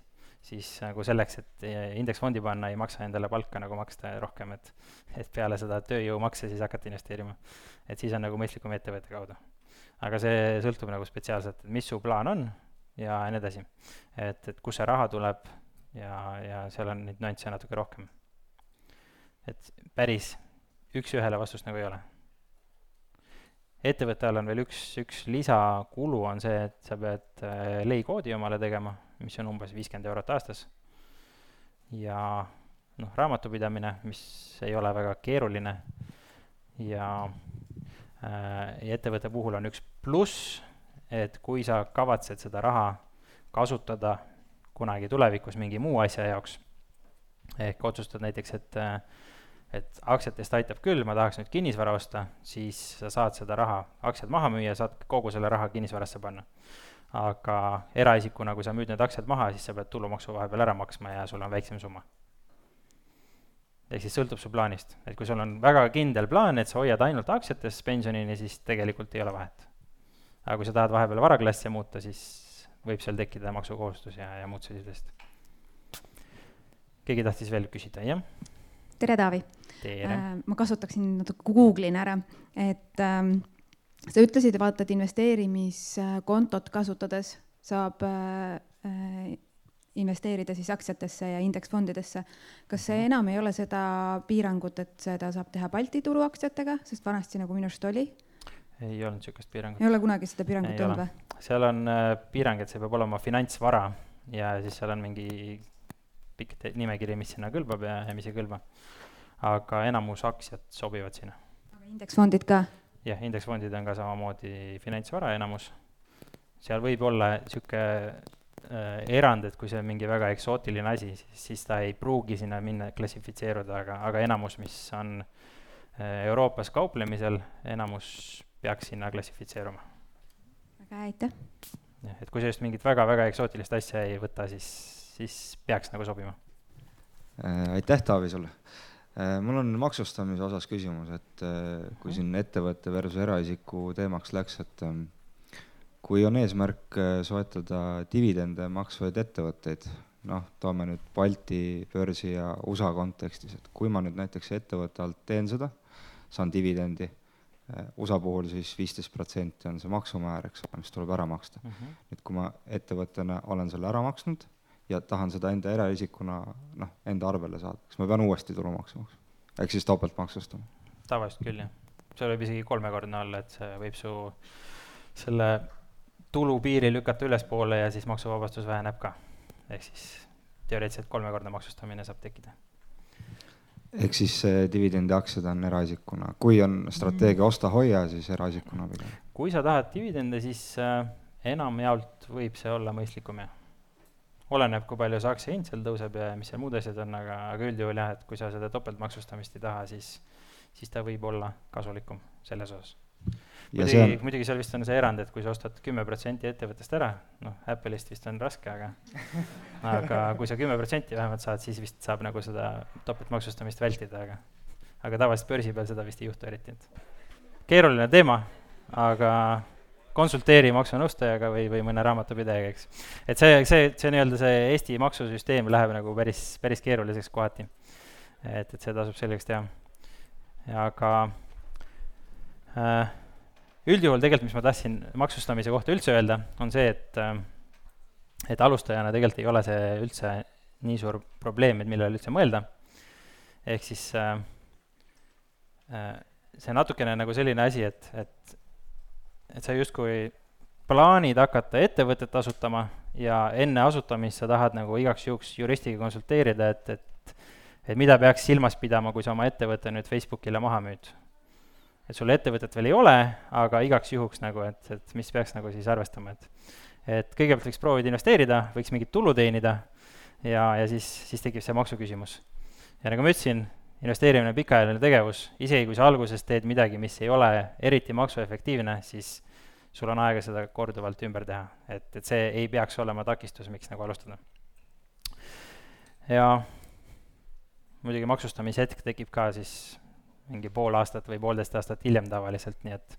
siis nagu selleks, et indeksfondi panna, ei maksa endale palka nagu maksta rohkem, et et peale seda tööjõumakse siis hakata investeerima. et siis on nagu mõistlikum ettevõtte kaudu. aga see sõltub nagu spetsiaalselt, et mis su plaan on ja nii edasi. et, et kust see raha tuleb ja, ja seal on neid nüansse natuke rohkem. et päris üks-ühele vastust nagu ei ole. ettevõttel on veel üks, üks lisakulu, on see, et sa pead äh, leikoodi omale tegema mis on umbes viiskümmend eurot aastas. ja noh, raamatupidamine, mis ei ole väga keeruline ja äh, ja ettevõtte puhul on üks pluss, et kui sa kavatsed seda raha kasutada kunagi tulevikus mingi muu asja jaoks, ehk otsustad näiteks, et äh, et aktsiatest aitab küll, ma tahaks nüüd kinnisvara osta, siis sa saad seda raha, aktsiad maha müüa, saad kogu selle raha kinnisvarasse panna aga eraisikuna, kui sa müüd need aktsiad maha, siis sa pead tulumaksu vahepeal ära maksma ja sul on väiksem summa. ehk siis sõltub su plaanist, et kui sul on väga kindel plaan, et sa hoiad ainult aktsiates pensionini, siis tegelikult ei ole vahet. aga kui sa tahad vahepeal varaklassi muuta, siis võib seal tekkida maksukohustus ja, ja muud sellisest. keegi tahtis veel küsida, jah? tere, Taavi! Tere äh,! ma kasutaksin natuke, Google'in ära, et ähm, sa ütlesid, vaata, et investeerimiskontot kasutades saab äh, äh investeerida siis aktsiatesse ja indeksfondidesse. kas see Mhm. enam ei ole seda piirangut, et seda saab teha Balti turu aktsiatega, sest vanasti nagu minu arust oli? ei olnud niisugust piirangut. ei ole kunagi seda piirangut olnud või? seal on äh, piirang, et see peab olema finantsvara ja siis seal on mingi pikk nimekiri, mis sinna kõlbab ja, ja mis ei kõlba. Aga enamus aktsiad sobivad sinna. aga indeksfondid ka? jah, indeksfondid on ka samamoodi finantsvara enamus. seal võib olla niisugune äh, erand, et kui see on mingi väga eksootiline asi, siis, siis ta ei pruugi sinna minna klassifitseeruda, aga, aga enamus, mis on äh, Euroopas kauplemisel, enamus peaks sinna klassifitseeruma. väga hea, aitäh! jah, et kui sa just mingit väga-väga eksootilist asja ei võta, siis, siis peaks nagu sobima. Äh, aitäh, Taavi, sulle. Mul on maksustamise osas küsimus, et äh, kui siin ettevõtte versus eraisiku teemaks läks, et ähm, kui on eesmärk äh, soetada dividende maksvaid ettevõtteid, noh, toome nüüd Balti börsi ja USA kontekstis, et kui ma nüüd näiteks ettevõtte alt teen seda, saan dividendi, USA puhul siis viisteist protsenti on see maksumäär, eks ole, mis tuleb ära maksta. nüüd, kui ma ettevõttena olen selle ära maksnud ja tahan seda enda eraisikuna noh, enda arvele saada, kas ma pean uuesti tulumaksu maksma? ehk siis topelt maksustama? tavaliselt küll, jah. see võib isegi kolmekordne olla, et see võib su selle tulupiiri lükata ülespoole ja siis maksuvabastus väheneb ka. ehk siis teoreetiliselt kolmekordne maksustamine saab tekkida. ehk siis dividendiaktsiad on eraisikuna, kui on strateegia osta-hoia, siis eraisikuna pigem? kui sa tahad dividende, siis äh, enamjaolt võib see olla mõistlikum, jah. Oleneb, kui palju see aktsia hind seal tõuseb ja mis seal muud asjad on, aga, aga üldjuhul jah, et kui sa seda topeltmaksustamist ei taha, siis, siis ta võib olla kasulikum selles osas. muidugi on..., muidugi seal vist on see erand, et kui sa ostad kümme protsenti ettevõttest ära, noh, Apple'ist vist on raske, aga aga kui sa kümme protsenti vähemalt saad, siis vist saab nagu seda topeltmaksustamist vältida, aga aga tavaliselt börsi peal seda vist ei juhtu eriti, et keeruline teema, aga konsulteeri maksunõustajaga või, või mõne raamatupidajaga, eks. et see, see, see nii-öelda see Eesti maksusüsteem läheb nagu päris, päris keeruliseks kohati. et, et see tasub selgeks teha. aga äh, üldjuhul tegelikult, mis ma tahtsin maksustamise kohta üldse öelda, on see, et äh, et alustajana tegelikult ei ole see üldse nii suur probleem, et millele üldse mõelda. ehk siis äh, äh, see natukene nagu selline asi, et, et et sa justkui plaanid hakata ettevõtet asutama ja enne asutamist sa tahad nagu igaks juhuks juristiga konsulteerida, et, et et mida peaks silmas pidama, kui sa oma ettevõtte nüüd Facebookile maha müüd. et sul ettevõtet veel ei ole, aga igaks juhuks nagu, et, et mis peaks nagu siis arvestama, et et kõigepealt võiks proovida investeerida, võiks mingit tulu teenida ja, ja siis, siis tekib see maksuküsimus. ja nagu ma ütlesin, investeerimine on pikaajaline tegevus, isegi kui sa alguses teed midagi, mis ei ole eriti maksuefektiivne, siis sul on aega seda korduvalt ümber teha, et, et see ei peaks olema takistus, miks nagu alustada. ja muidugi maksustamishetk tekib ka siis mingi pool aastat või poolteist aastat hiljem tavaliselt, nii et,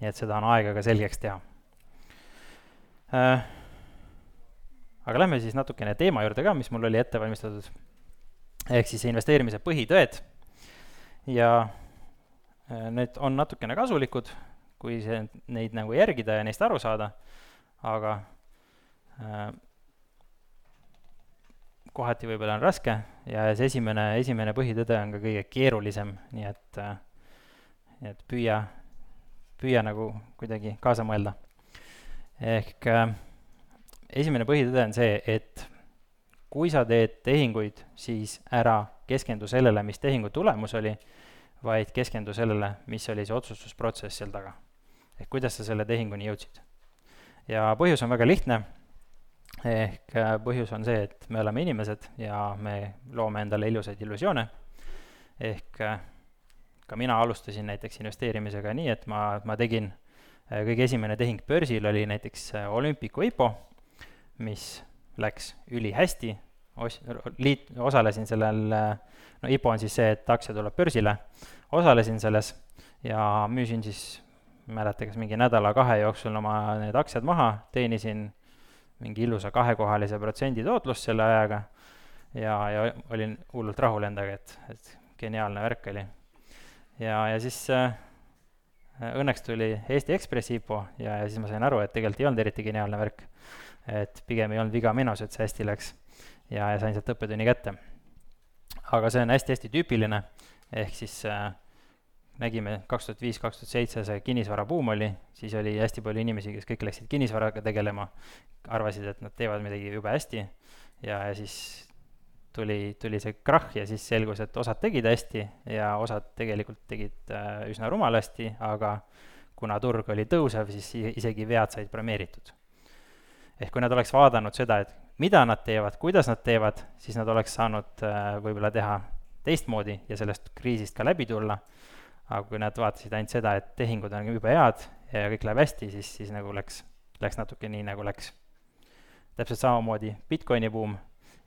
nii et seda on aega ka selgeks teha äh,. aga lähme siis natukene teema juurde ka, mis mul oli ette valmistatud ehk siis investeerimise põhitõed ja need on natukene kasulikud, kui see, neid nagu järgida ja neist aru saada, aga äh, kohati võib-olla on raske ja see esimene, esimene põhitõde on ka kõige keerulisem, nii et äh,, nii et püüa, püüa nagu kuidagi kaasa mõelda. ehk äh, esimene põhitõde on see, et kui sa teed tehinguid, siis ära keskendu sellele, mis tehingu tulemus oli, vaid keskendu sellele, mis oli see otsustusprotsess seal taga. Ehk kuidas sa selle tehinguni jõudsid. ja põhjus on väga lihtne, ehk põhjus on see, et me oleme inimesed ja me loome endale ilusaid illusioone, ehk ka mina alustasin näiteks investeerimisega nii, et ma, ma tegin, kõige esimene tehing börsil oli näiteks Olympico IPO, mis läks ülihästi, os-, liit-, osalesin sellel, no IPO on siis see, et aktsia tuleb börsile, osalesin selles ja müüsin siis, mäleta, kas mingi nädala-kahe jooksul oma need aktsiad maha, teenisin mingi ilusa kahekohalise protsendi tootlust selle ajaga ja, ja olin hullult rahul endaga, et, et geniaalne värk oli. ja, ja siis äh, õnneks tuli Eesti Ekspressi IPO ja, ja siis ma sain aru, et tegelikult ei olnud eriti geniaalne värk. et pigem ei olnud viga minus, et see hästi läks ja, ja sain sealt õppetunni kätte. aga see on hästi-hästi tüüpiline, ehk siis äh, nägime kaks tuhat viis, kaks tuhat seitse see kinnisvarabuum oli, siis oli hästi palju inimesi, kes kõik läksid kinnisvaraga tegelema, arvasid, et nad teevad midagi jube hästi ja, ja siis tuli, tuli see krahh ja siis selgus, et osad tegid hästi ja osad tegelikult tegid äh, üsna rumalasti, aga kuna turg oli tõusev, siis isegi vead said premeeritud. ehk kui nad oleks vaadanud seda, et mida nad teevad, kuidas nad teevad, siis nad oleks saanud äh, võib-olla teha teistmoodi ja sellest kriisist ka läbi tulla, aga kui nad vaatasid ainult seda, et tehingud on jube head ja kõik läheb hästi, siis, siis nagu läks, läks natuke nii, nagu läks. täpselt samamoodi Bitcoini buum,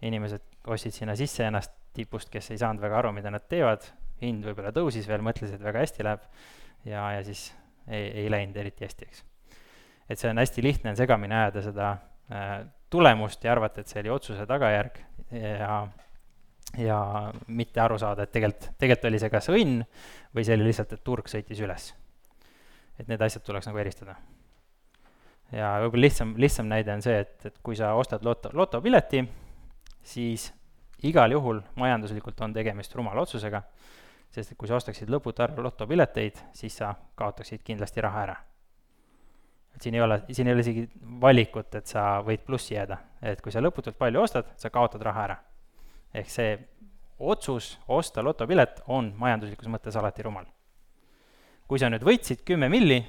inimesed ostsid sinna sisse ennast tipust, kes ei saanud väga aru, mida nad teevad, hind võib-olla tõusis veel, mõtlesid, et väga hästi läheb ja, ja siis ei, ei läinud eriti hästi, eks. et see on hästi lihtne on segamini ajada seda äh, tulemust ja arvata, et see oli otsuse tagajärg ja, ja mitte aru saada, et tegelikult, tegelikult oli see kas õnn või see oli lihtsalt, et turg sõitis üles. et need asjad tuleks nagu eristada. ja võib-olla lihtsam, lihtsam näide on see, et, et kui sa ostad loto, lotopileti, siis igal juhul majanduslikult on tegemist rumala otsusega, sest et kui sa ostaksid lõputu arv lotopileteid, siis sa kaotaksid kindlasti raha ära. et siin ei ole, siin ei ole isegi valikut, et sa võid plussi jääda, et kui sa lõputult palju ostad, sa kaotad raha ära. Ehk see otsus osta lotopilet on majanduslikus mõttes alati rumal. kui sa nüüd võitsid kümme milli,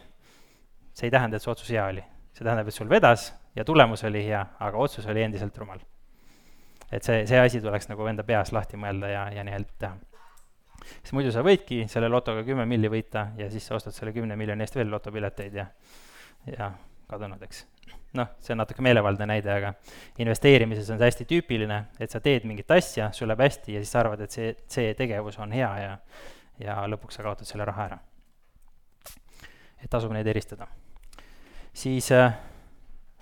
see ei tähenda, et see otsus hea oli. see tähendab, et sul vedas ja tulemus oli hea, aga otsus oli endiselt rumal et see, see asi tuleks nagu enda peas lahti mõelda ja, ja nii-öelda teha. sest muidu sa võidki selle lotoga kümme milli võita ja siis sa ostad selle kümne miljoni eest veel lotopileteid ja, ja kadunud, eks. noh, see on natuke meelevaldne näide, aga investeerimises on see hästi tüüpiline, et sa teed mingit asja, sul läheb hästi ja siis sa arvad, et see, see tegevus on hea ja, ja lõpuks sa kaotad selle raha ära. et tasub neid eristada. siis äh,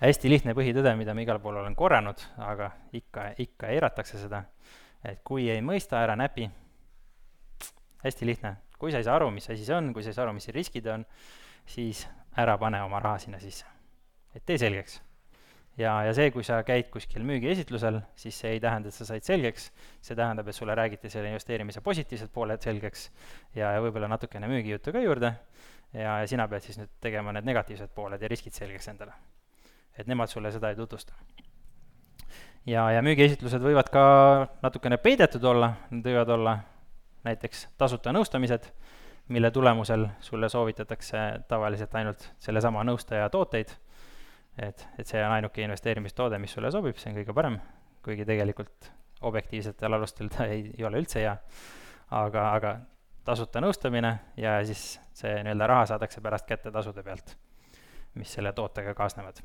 hästi lihtne põhitõde, mida ma igal pool olen korranud, aga ikka, ikka eiratakse seda, et kui ei mõista, ära näpi. hästi lihtne, kui sa ei saa aru, mis asi see on, kui sa ei saa aru, mis riskid on, siis ära pane oma raha sinna sisse. Et tee selgeks. ja, ja see, kui sa käid kuskil müügiesitlusel, siis see ei tähenda, et sa said selgeks, see tähendab, et sulle räägiti selle investeerimise positiivsed pooled selgeks ja, ja võib-olla natukene müügijuttu ka juurde. Ja, ja sina pead siis nüüd tegema need negatiivsed pooled ja riskid selgeks endale. Et nemad sulle seda ei tutvusta. ja, ja müügiesitlused võivad ka natukene peidetud olla, need võivad olla näiteks tasuta nõustamised, mille tulemusel sulle soovitatakse tavaliselt ainult sellesama nõustaja tooteid, et, et see on ainuke investeerimistoode, mis sulle sobib, see on kõige parem, kuigi tegelikult objektiivsetel alustel ta ei, ei ole üldse hea, aga, aga tasuta nõustamine ja siis see nii-öelda raha saadakse pärast kätte tasude pealt, mis selle tootega kaasnevad.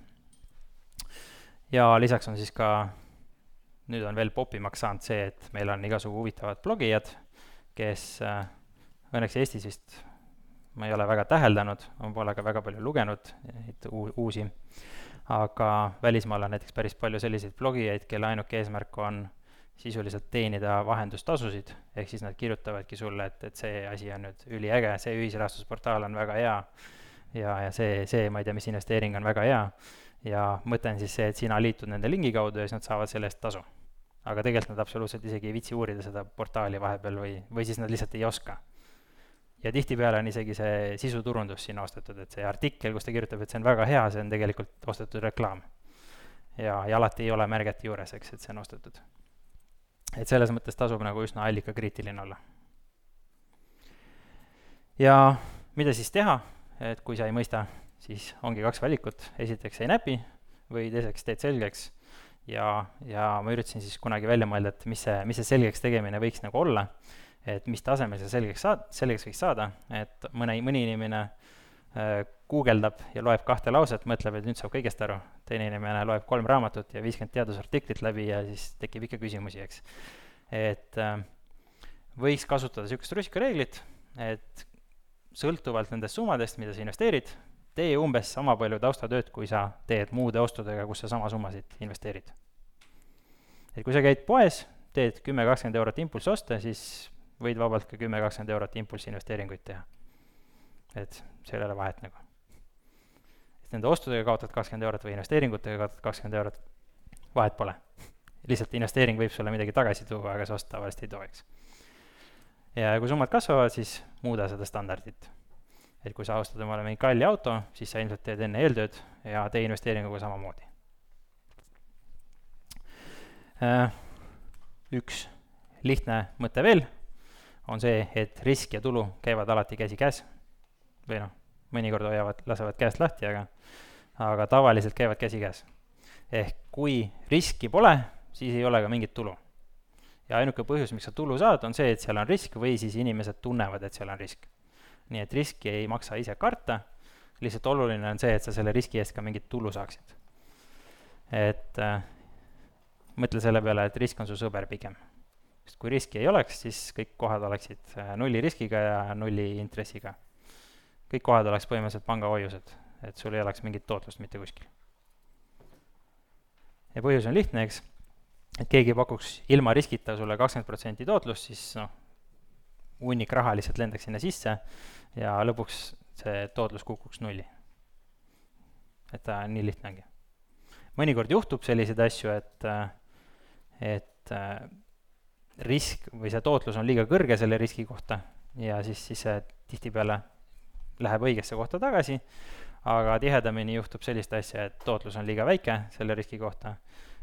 Ja lisaks on siis ka, nüüd on veel popimaks saanud see, et meil on igasugu huvitavad blogijad, kes äh, õnneks Eestis vist ma ei ole väga täheldanud, ma pole ka väga palju lugenud neid uusi, aga välismaal on näiteks päris palju selliseid blogijaid, kelle ainuke eesmärk on sisuliselt teenida vahendustasusid, ehk siis nad kirjutavadki sulle, et, et see asi on nüüd üliäge, see ühisrahastusportaal on väga hea ja, ja see, see, ma ei tea, mis investeering on väga hea ja mõte on siis see, et sina liitud nende lingi kaudu ja siis nad saavad selle eest tasu. aga tegelikult nad absoluutselt isegi ei viitsi uurida seda portaali vahepeal või, või siis nad lihtsalt ei oska. Ja tihtipeale on isegi see sisuturundus sinna ostetud, et see artikkel, kus ta kirjutab, et see on väga hea, see on tegelikult ostetud reklaam. ja, ja alati ei ole märget juures, eks, et see on ostetud. et selles mõttes tasub nagu üsna allikakriitiline olla. ja mida siis teha, et kui sa ei mõista siis ongi kaks valikut, esiteks ei näpi või teiseks teed selgeks ja, ja ma üritasin siis kunagi välja mõelda, et mis see, mis see selgeks tegemine võiks nagu olla, et mis tasemel see selgeks saad-, selgeks võiks saada, et mõne, mõni inimene guugeldab ja loeb kahte lauset, mõtleb, et nüüd saab kõigest aru. teine inimene loeb kolm raamatut ja viiskümmend teadusartiklit läbi ja siis tekib ikka küsimusi, eks. et äh, võiks kasutada niisugust rusikareeglit, et sõltuvalt nendest summadest, mida sa investeerid, tee umbes sama palju taustatööd, kui sa teed muude ostudega, kus sa sama summasid investeerid. et kui sa käid poes, teed kümme, kakskümmend eurot impulssoste, siis võid vabalt ka kümme, kakskümmend eurot impulssinvesteeringuid teha. et seal ei ole vahet nagu. et nende ostudega kaotad kakskümmend eurot või investeeringutega kaotad kakskümmend eurot, vahet pole. lihtsalt investeering võib sulle midagi tagasi tuua, aga see ost tavaliselt ei too, eks ja kui summad kasvavad, siis muuda seda standardit. et kui sa ostad omale mingi kalli auto, siis sa ilmselt teed enne eeltööd ja tee investeeringuga samamoodi. Äh, üks lihtne mõte veel on see, et risk ja tulu käivad alati käsikäes. või noh, mõnikord hoiavad, lasevad käest lahti, aga, aga tavaliselt käivad käsikäes. ehk kui riski pole, siis ei ole ka mingit tulu ja ainuke põhjus, miks sa tulu saad, on see, et seal on risk või siis inimesed tunnevad, et seal on risk. nii et riski ei maksa ise karta, lihtsalt oluline on see, et sa selle riski eest ka mingit tulu saaksid. et äh, mõtle selle peale, et risk on su sõber pigem. Sest kui riski ei oleks, siis kõik kohad oleksid äh, nulli riskiga ja nulli intressiga. kõik kohad oleks põhimõtteliselt pangahoiused, et sul ei oleks mingit tootlust mitte kuskil. ja põhjus on lihtne, eks et keegi pakuks ilma riskita sulle kakskümmend protsenti tootlust, siis noh, hunnik raha lihtsalt lendaks sinna sisse ja lõpuks see tootlus kukuks nulli. et ta nii lihtne ongi. mõnikord juhtub selliseid asju, et, et risk või see tootlus on liiga kõrge selle riski kohta ja siis, siis see tihtipeale läheb õigesse kohta tagasi, aga tihedamini juhtub sellist asja, et tootlus on liiga väike selle riski kohta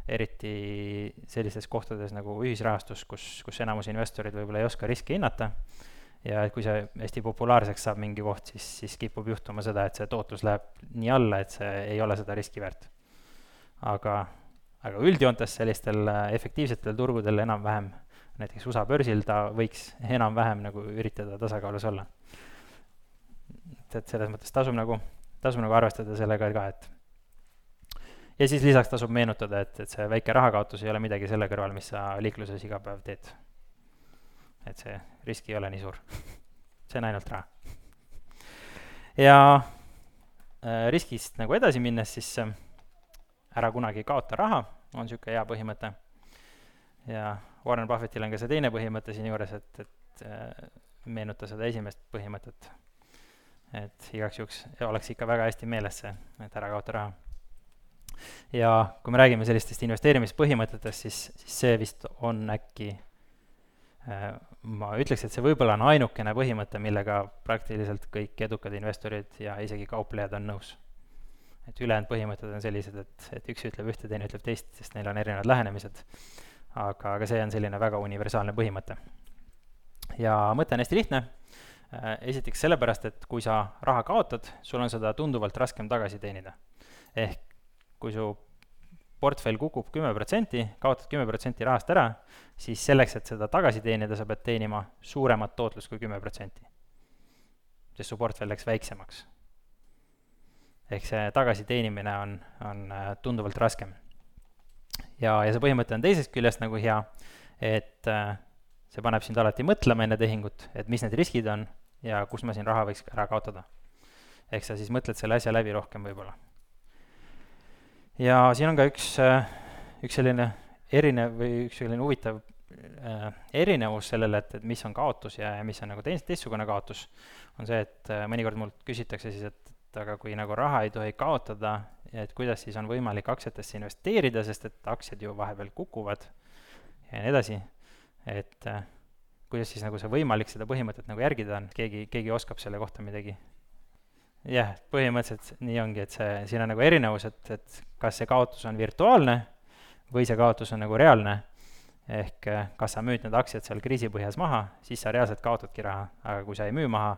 eriti sellistes kohtades nagu ühisrahastus, kus, kus enamus investorid võib-olla ei oska riske hinnata, ja kui see hästi populaarseks saab mingi koht, siis, siis kipub juhtuma seda, et see tootlus läheb nii alla, et see ei ole seda riski väärt. aga, aga üldjoontes sellistel efektiivsetel turgudel enam-vähem, näiteks USA börsil ta võiks enam-vähem nagu üritada tasakaalus olla. et, et selles mõttes tasub nagu, tasub nagu arvestada sellega ka, et ja siis lisaks tasub meenutada, et, et see väike rahakaotus ei ole midagi selle kõrval, mis sa liikluses iga päev teed. et see risk ei ole nii suur see on ainult raha. ja äh, riskist nagu edasi minnes, siis äh, ära kunagi kaota raha, on niisugune hea põhimõte. ja Warren Buffettil on ka see teine põhimõte siinjuures, et, et äh, meenuta seda esimest põhimõtet. et igaks juhuks oleks ikka väga hästi meeles see, et ära kaota raha ja kui me räägime sellistest investeerimispõhimõtetest, siis, siis see vist on äkki äh, ma ütleks, et see võib-olla on ainukene põhimõte, millega praktiliselt kõik edukad investorid ja isegi kauplejad on nõus. et ülejäänud põhimõtted on sellised, et, et üks ütleb ühte, teine ütleb teist, sest neil on erinevad lähenemised. Aga, aga see on selline väga universaalne põhimõte. ja mõte on hästi lihtne, äh, esiteks sellepärast, et kui sa raha kaotad, sul on seda tunduvalt raskem tagasi teenida. ehk kui su portfell kukub kümme protsenti, kaotad kümme protsenti rahast ära, siis selleks, et seda tagasi teenida, sa pead teenima suuremat tootlust kui kümme protsenti. sest su portfell läks väiksemaks. ehk see tagasiteenimine on, on äh, tunduvalt raskem. Ja, ja see põhimõte on teisest küljest nagu hea, et äh, see paneb sind alati mõtlema enne tehingut, et mis need riskid on ja kus ma siin raha võiks ära kaotada. ehk sa siis mõtled selle asja läbi rohkem võib-olla ja siin on ka üks, äh, üks selline erinev või üks selline huvitav äh, erinevus sellele, et, et mis on kaotus ja, ja mis on nagu teist, teistsugune kaotus, on see, et mõnikord mult küsitakse siis, et, et aga kui nagu raha ei tohi kaotada, et kuidas siis on võimalik aktsiatesse investeerida, sest et aktsiad ju vahepeal kukuvad ja nii edasi, et äh, kuidas siis nagu see võimalik seda põhimõtet nagu järgida on, keegi, keegi oskab selle kohta midagi? Jah, põhimõtteliselt nii ongi, et see, siin on nagu erinevus, et, et kas see kaotus on virtuaalne või see kaotus on nagu reaalne. ehk eh, kas sa müüd need aktsiad seal kriisipõhjas maha, siis sa reaalselt kaotadki raha, aga kui sa ei müü maha,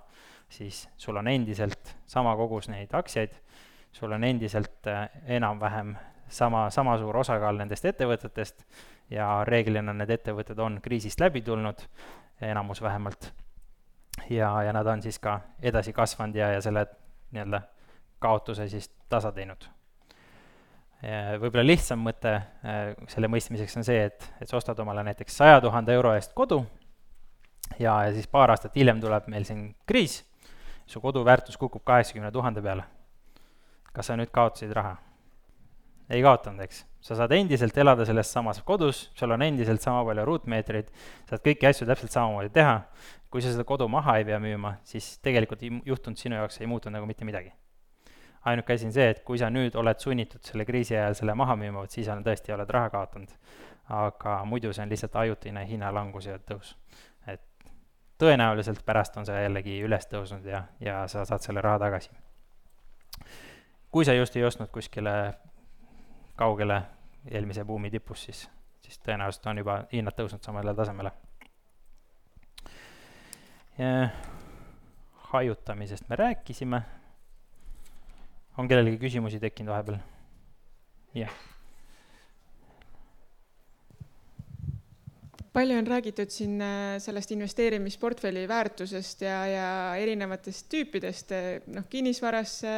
siis sul on endiselt sama kogus neid aktsiaid, sul on endiselt eh, enam-vähem sama, sama suur osakaal nendest ettevõtetest ja reeglina need ettevõtted on kriisist läbi tulnud, enamus vähemalt. ja, ja nad on siis ka edasi kasvanud ja, ja selle nii-öelda kaotuse siis tasa teinud. võib-olla lihtsam mõte äh, selle mõistmiseks on see, et, et sa ostad omale näiteks saja tuhande euro eest kodu ja, ja siis paar aastat hiljem tuleb meil siin kriis, su kodu väärtus kukub kaheksakümne tuhande peale. Kas sa nüüd kaotasid raha? ei kaotanud, eks. sa saad endiselt elada selles samas kodus, sul on endiselt sama palju ruutmeetreid, saad kõiki asju täpselt samamoodi teha, kui sa seda kodu maha ei pea müüma, siis tegelikult juhtunud sinu jaoks ei muutunud nagu mitte midagi ainuke asi on see, et kui sa nüüd oled sunnitud selle kriisi ajal selle maha müüma, vot siis on tõesti, oled raha kaotanud. aga muidu see on lihtsalt ajutine hinnalangus ja tõus. et tõenäoliselt pärast on see jällegi üles tõusnud ja, ja sa saad selle raha tagasi. Kui sa just ei ostnud kuskile kaugele eelmise buumi tipus, siis, siis tõenäoliselt on juba hinnad tõusnud samale tasemele. hajutamisest me rääkisime on kellelgi küsimusi tekkinud vahepeal? jah. Palju on räägitud siin äh, sellest investeerimisportfelli väärtusest ja, ja erinevatest tüüpidest, noh, kinnisvarasse,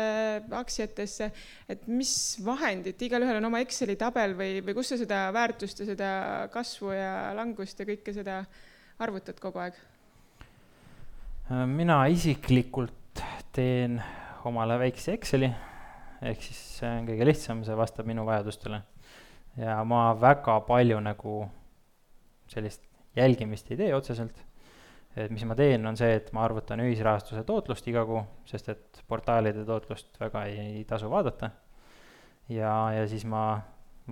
aktsiatesse, et mis vahendid, igalühel on oma Exceli tabel või, või kus sa seda väärtust ja seda kasvu ja langust ja kõike seda arvutad kogu aeg? mina isiklikult teen omale väikse Exceli, ehk siis see on kõige lihtsam, see vastab minu vajadustele. ja ma väga palju nagu sellist jälgimist ei tee otseselt. et mis ma teen, on see, et ma arvutan ühisrahastuse tootlust iga kuu, sest et portaalide tootlust väga ei, ei tasu vaadata. ja, ja siis ma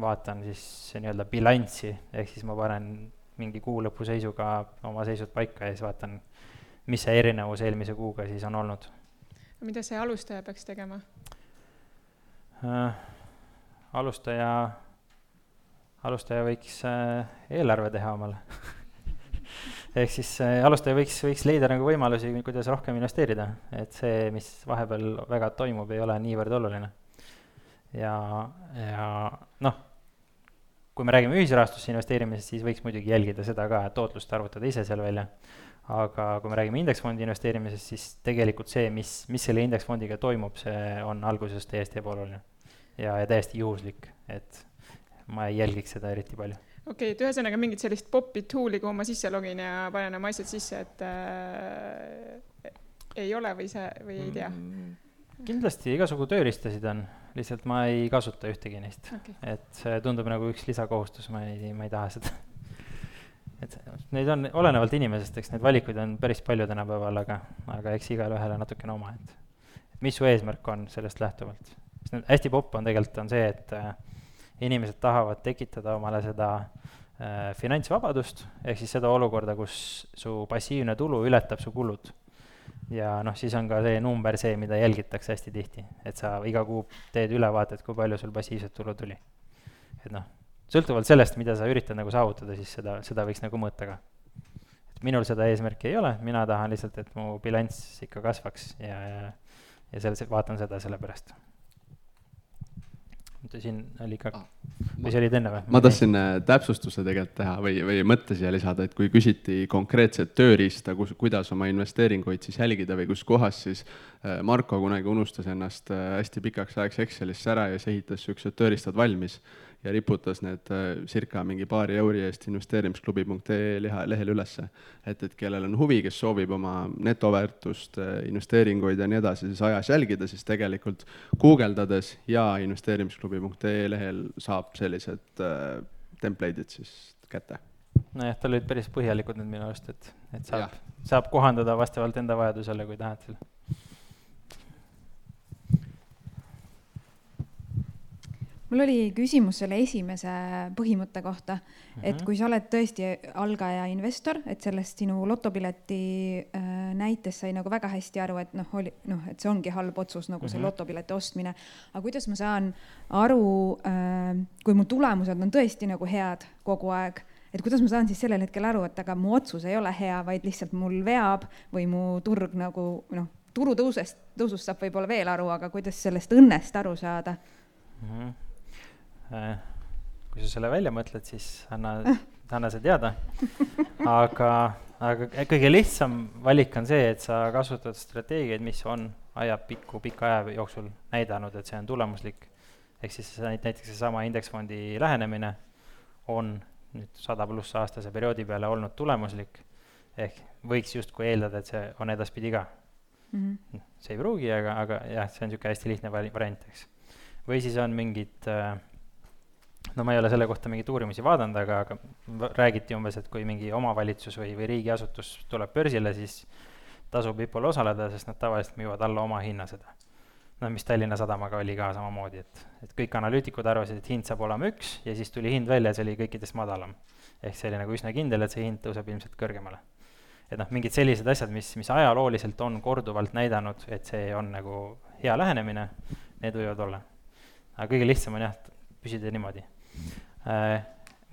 vaatan siis nii-öelda bilanssi, ehk siis ma panen mingi kuu lõpu seisuga oma seisud paika ja siis vaatan, mis see erinevus eelmise kuuga siis on olnud mida see alustaja peaks tegema äh,? alustaja, alustaja võiks äh, eelarve teha omale ehk siis äh, alustaja võiks, võiks leida nagu võimalusi, kuidas rohkem investeerida, et see, mis vahepeal väga toimub, ei ole niivõrd oluline. ja, ja noh, kui me räägime ühisrahastusse investeerimisest, siis võiks muidugi jälgida seda ka, et tootlust arvutada ise seal välja aga kui me räägime indeksfondi investeerimisest, siis tegelikult see, mis, mis selle indeksfondiga toimub, see on alguses täiesti ebaoluline. ja, ja täiesti juhuslik, et ma ei jälgiks seda eriti palju. okei okay,, et ühesõnaga mingit sellist pop'i tool'i, kuhu ma sisse login ja panen oma asjad sisse, et äh, ei ole või see, või ei tea mm,? kindlasti igasugu tööriistasid on, lihtsalt ma ei kasuta ühtegi neist okay.. et see tundub nagu üks lisakohustus, ma ei, ma ei taha seda et neid on olenevalt inimesest, eks neid valikuid on päris palju tänapäeval, aga, aga eks igalühel on natukene oma, et mis su eesmärk on sellest lähtuvalt. sest hästi popp on tegelikult, on see, et äh, inimesed tahavad tekitada omale seda äh, finantsvabadust, ehk siis seda olukorda, kus su passiivne tulu ületab su kulud. ja noh, siis on ka see number see, mida jälgitakse hästi tihti, et sa iga kuu teed ülevaatet, kui palju sul passiivset tulu tuli. et noh sõltuvalt sellest, mida sa üritad nagu saavutada, siis seda, seda võiks nagu mõõta ka. et minul seda eesmärki ei ole, mina tahan lihtsalt, et mu bilanss ikka kasvaks ja, ja, ja selles, vaatan seda sellepärast. Oota, siin oli ka ah,, või see olid enne või? ma tahtsin äh, täpsustuse tegelikult teha või, või mõtte siia lisada, et kui küsiti konkreetset tööriista, kus, kuidas oma investeeringuid siis jälgida või kus kohas, siis äh, Marko kunagi unustas ennast äh, hästi pikaks ajaks Excelisse ära ja siis ehitas niisugused tööriistad valmis ja riputas need äh, circa mingi paari euri eest investeerimisklubi.ee lehel ülesse. et, et kellel on huvi, kes soovib oma netoväärtust, äh, investeeringuid ja nii edasi siis ajas jälgida, siis tegelikult guugeldades ja investeerimisklubi.ee lehel saab sellised äh, template'id siis kätte. Nojah, tal olid päris põhjalikud need minu arust, et, et saab, saab kohandada vastavalt enda vajadusele, kui tahad seal mul oli küsimus selle esimese põhimõtte kohta, et mhm. kui sa oled tõesti algaja investor, et sellest sinu lotopileti äh, näites sai nagu väga hästi aru, et noh, oli noh, et see ongi halb otsus nagu see mhm. lotopileti ostmine. aga kuidas ma saan aru äh,, kui mu tulemused on tõesti nagu head kogu aeg et kuidas ma saan siis sellel hetkel aru, et aga mu otsus ei ole hea, vaid lihtsalt mul veab või mu turg nagu noh, turu tõusest, tõusust saab võib-olla veel aru, aga kuidas sellest õnnest aru saada mm? -hmm kui sa selle välja mõtled, siis anna, anna see teada. aga, aga kõige lihtsam valik on see, et sa kasutad strateegiaid, mis on ajapikku, pika aja jooksul näidanud, et see on tulemuslik. ehk siis näiteks seesama indeksfondi lähenemine on nüüd sada pluss aastase perioodi peale olnud tulemuslik, ehk võiks justkui eeldada, et see on edaspidi ka mm. -hmm. see ei pruugi, aga, aga jah, see on niisugune hästi lihtne variant, eks. või siis on mingid äh, no ma ei ole selle kohta mingeid uurimusi vaadanud, aga, aga räägiti umbes, et kui mingi omavalitsus või, või riigiasutus tuleb börsile, siis tasub IPO-l osaleda, sest nad tavaliselt müüvad alla oma hinna seda. no mis Tallinna Sadamaga oli ka samamoodi, et, et kõik analüütikud arvasid, et hind saab olema üks ja siis tuli hind välja ja see oli kõikidest madalam. ehk see oli nagu üsna kindel, et see hind tõuseb ilmselt kõrgemale. et noh, mingid sellised asjad, mis, mis ajalooliselt on korduvalt näidanud, et see on nagu hea lähenemine, need võivad olla. aga kõige lihtsam on jah, püsida niimoodi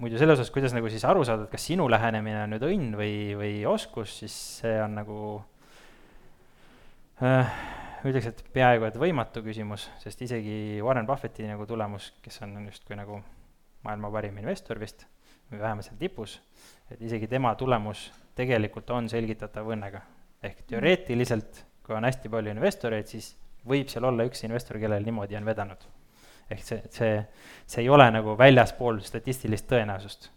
muidu selles osas, kuidas nagu siis aru saada, et kas sinu lähenemine on nüüd õnn või, või oskus, siis see on nagu äh, ütleks, et peaaegu et võimatu küsimus, sest isegi Warren Buffetti nagu tulemus, kes on justkui nagu maailma parim investor vist, või vähemalt seal tipus, et isegi tema tulemus tegelikult on selgitatav õnnega. ehk teoreetiliselt, kui on hästi palju investoreid, siis võib seal olla üks investor, kellel niimoodi on vedanud ehk see, see, see ei ole nagu väljaspool statistilist tõenäosust.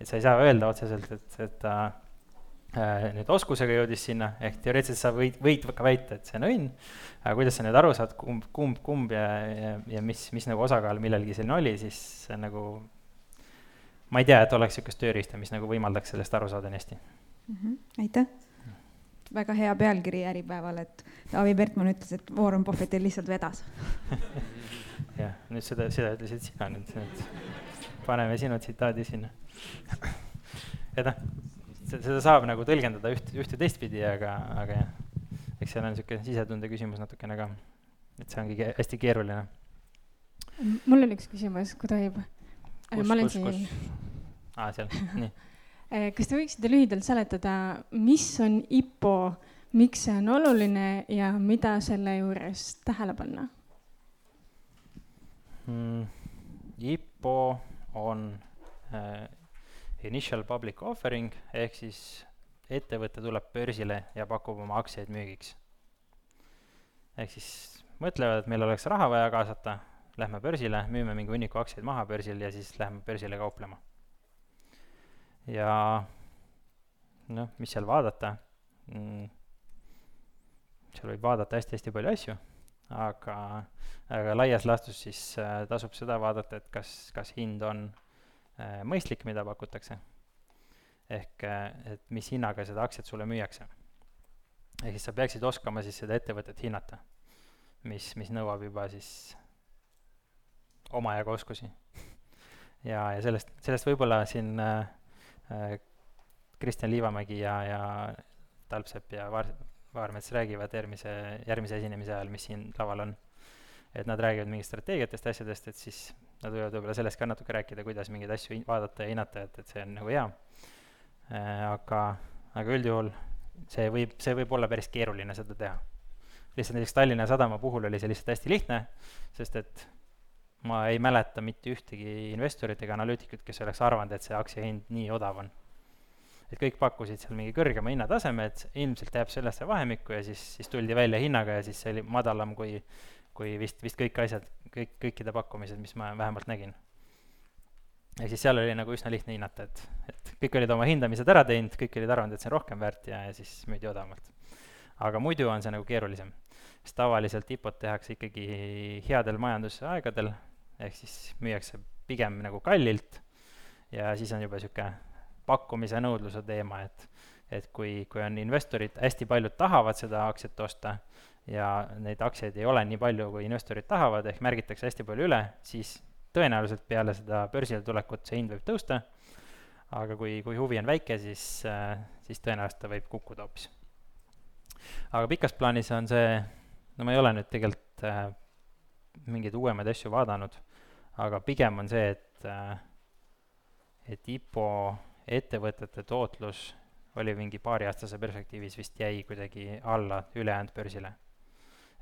et sa ei saa öelda otseselt, et, et ta äh, nüüd oskusega jõudis sinna, ehk teoreetiliselt sa võid, võid ka väita, et see on õnn, aga kuidas sa nüüd aru saad, kumb, kumb, kumb ja, ja, ja mis, mis nagu osakaal millelgi selline oli, siis see on nagu ma ei tea, et oleks niisugust tööriista, mis nagu võimaldaks sellest aru saada nii hästi mm. -hmm. aitäh! väga hea pealkiri Äripäeval, et Taavi Pertmann ütles, et Warren Buffettil lihtsalt vedas jah, nüüd seda, seda ütlesid sina nüüd, et paneme sinu tsitaadi sinna. et noh, seda saab nagu tõlgendada üht, ühte teistpidi, aga, aga jah, eks seal on niisugune sisetunde küsimus natukene ka, et see ongi hästi keeruline. mul on üks küsimus, kui tohib. ma olen siin. aa, seal, nii eh, kas te võiksite lühidalt seletada, mis on IPO, miks see on oluline ja mida selle juures tähele panna? Mm,? IPO on äh, initial public offering ehk siis ettevõte tuleb börsile ja pakub oma aktsiaid müügiks. ehk siis mõtlevad, et meil oleks raha vaja kaasata, lähme börsile, müüme mingi hunniku aktsiaid maha börsil ja siis lähme börsile kauplema. ja noh, mis seal vaadata mm,, seal võib vaadata hästi-hästi palju asju aga, aga laias laastus siis äh, tasub seda vaadata, et kas, kas hind on äh, mõistlik, mida pakutakse. ehk äh, et mis hinnaga seda aktsiat sulle müüakse. ehk siis sa peaksid oskama siis seda ettevõtet hinnata, mis, mis nõuab juba siis omajagu oskusi. ja, ja sellest, sellest võib-olla siin äh, Kristjan Liivamägi ja, ja Talpsepp ja Vaar-, Vaarmets räägivad järgmise, järgmise esinemise ajal, mis siin laval on. et nad räägivad mingitest strateegiatest, asjadest, et siis nad võivad võib-olla sellest ka natuke rääkida, kuidas mingeid asju vaadata ja hinnata, et, et see on nagu hea äh,. aga, aga üldjuhul see võib, see võib olla päris keeruline seda teha. lihtsalt näiteks Tallinna Sadama puhul oli see lihtsalt hästi lihtne, sest et ma ei mäleta mitte ühtegi investorit ega analüütikut, kes oleks arvanud, et see aktsia hind nii odav on et kõik pakkusid seal mingi kõrgema hinnataseme, et ilmselt jääb sellesse vahemikku ja siis, siis tuldi välja hinnaga ja siis see oli madalam kui, kui vist, vist kõik asjad, kõik, kõikide pakkumised, mis ma vähemalt nägin. ehk siis seal oli nagu üsna lihtne hinnata, et, et kõik olid oma hindamised ära teinud, kõik olid arvanud, et see on rohkem väärt ja, ja siis müüdi odavamalt. aga muidu on see nagu keerulisem, sest tavaliselt IPO-t tehakse ikkagi headel majandusaegadel, ehk siis müüakse pigem nagu kallilt ja siis on juba niisugune pakkumise nõudluse teema, et et kui, kui on investorid, hästi paljud tahavad seda aktsiat osta ja neid aktsiaid ei ole nii palju, kui investorid tahavad, ehk märgitakse hästi palju üle, siis tõenäoliselt peale seda börsile tulekut see hind võib tõusta, aga kui, kui huvi on väike, siis, siis tõenäoliselt ta võib kukkuda hoopis. aga pikas plaanis on see, no ma ei ole nüüd tegelikult äh, mingeid uuemaid asju vaadanud, aga pigem on see, et äh, et IPO ettevõtete tootlus oli mingi paariaastase perspektiivis vist jäi kuidagi alla ülejäänud börsile.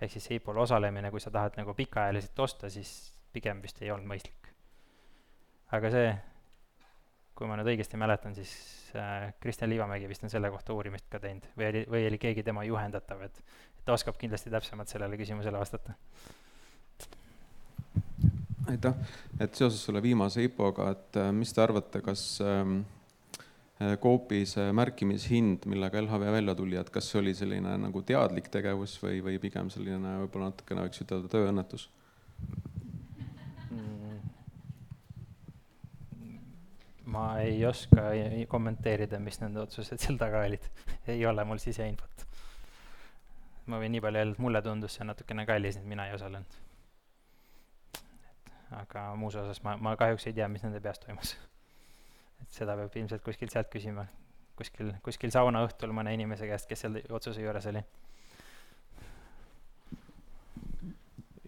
ehk siis IPO-l osalemine, kui sa tahad nagu pikaajaliselt osta, siis pigem vist ei olnud mõistlik. aga see, kui ma nüüd õigesti mäletan, siis äh, Kristjan Liivamägi vist on selle kohta uurimist ka teinud või oli, või oli keegi tema juhendatav, et ta oskab kindlasti täpsemalt sellele küsimusele vastata. aitäh, et seoses selle viimase IPO-ga, et äh, mis te arvate, kas ähm, äh, Coopi see märkimishind, millega LHV välja tuli, et kas see oli selline nagu teadlik tegevus või, või pigem selline võib-olla natukene võiks ütelda tööõnnetus? ma ei oska kommenteerida, mis nende otsused seal taga olid ei ole mul siseinfot. ma võin nii palju öelda, et mulle tundus see natukene kallis, et mina ei osalenud. aga muus osas ma, ma kahjuks ei tea, mis nende peas toimus. Et seda peab ilmselt kuskilt sealt küsima, kuskil, kuskil saunaõhtul mõne inimese käest, kes seal otsuse juures oli.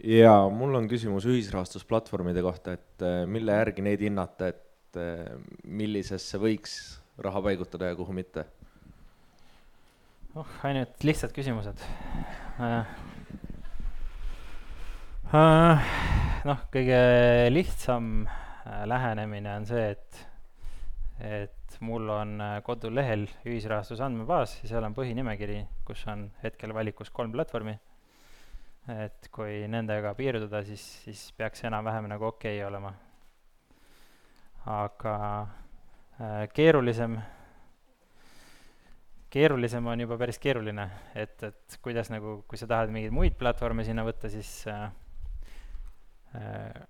jaa, mul on küsimus ühisrahastusplatvormide kohta, et äh, mille järgi neid hinnata, et eh, millisesse võiks raha paigutada ja kuhu mitte? oh, ainult lihtsad küsimused uh,. Uh, noh, kõige lihtsam uh, lähenemine on see, et, et mul on kodulehel ühisrahastuse andmebaas ja seal on põhinimekiri, kus on hetkel valikus kolm platvormi. et kui nendega piirduda, siis, siis peaks enam-vähem nagu okei okay olema. Aga äh, keerulisem, keerulisem on juba päris keeruline, et, et kuidas nagu, kui sa tahad mingeid muid platvorme sinna võtta, siis äh, äh,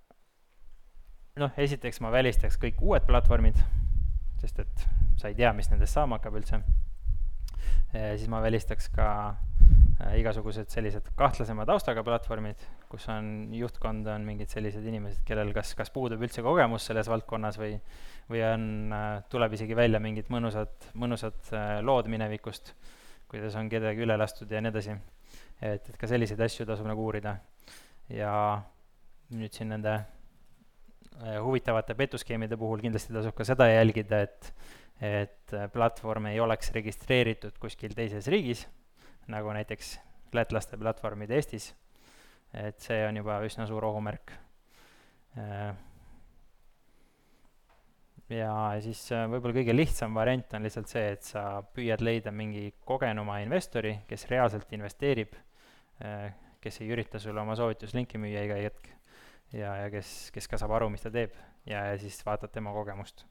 noh, esiteks ma välistaks kõik uued platvormid, sest et sa ei tea, mis nendest saama hakkab üldse siis ma välistaks ka äh, igasugused sellised kahtlasema taustaga platvormid, kus on juhtkond, on mingid sellised inimesed, kellel kas, kas puudub üldse kogemus selles valdkonnas või, või on, äh, tuleb isegi välja mingid mõnusad, mõnusad äh, lood minevikust, kuidas on kedagi üle lastud ja nii edasi. et, et ka selliseid asju tasub nagu uurida. ja nüüd siin nende huvitavate petuskeemide puhul kindlasti tasub ka seda jälgida, et, et platvorm ei oleks registreeritud kuskil teises riigis, nagu näiteks lätlaste platvormid Eestis et see on juba üsna suur ohumärk. Äh, ja siis äh, võib-olla kõige lihtsam variant on lihtsalt see, et sa püüad leida mingi kogenuma investori, kes reaalselt investeerib, äh, kes ei ürita sulle oma soovituslinki müüa iga hetk ja, ja kes, kes ka saab aru, mis ta teeb ja, ja siis vaatad tema kogemust.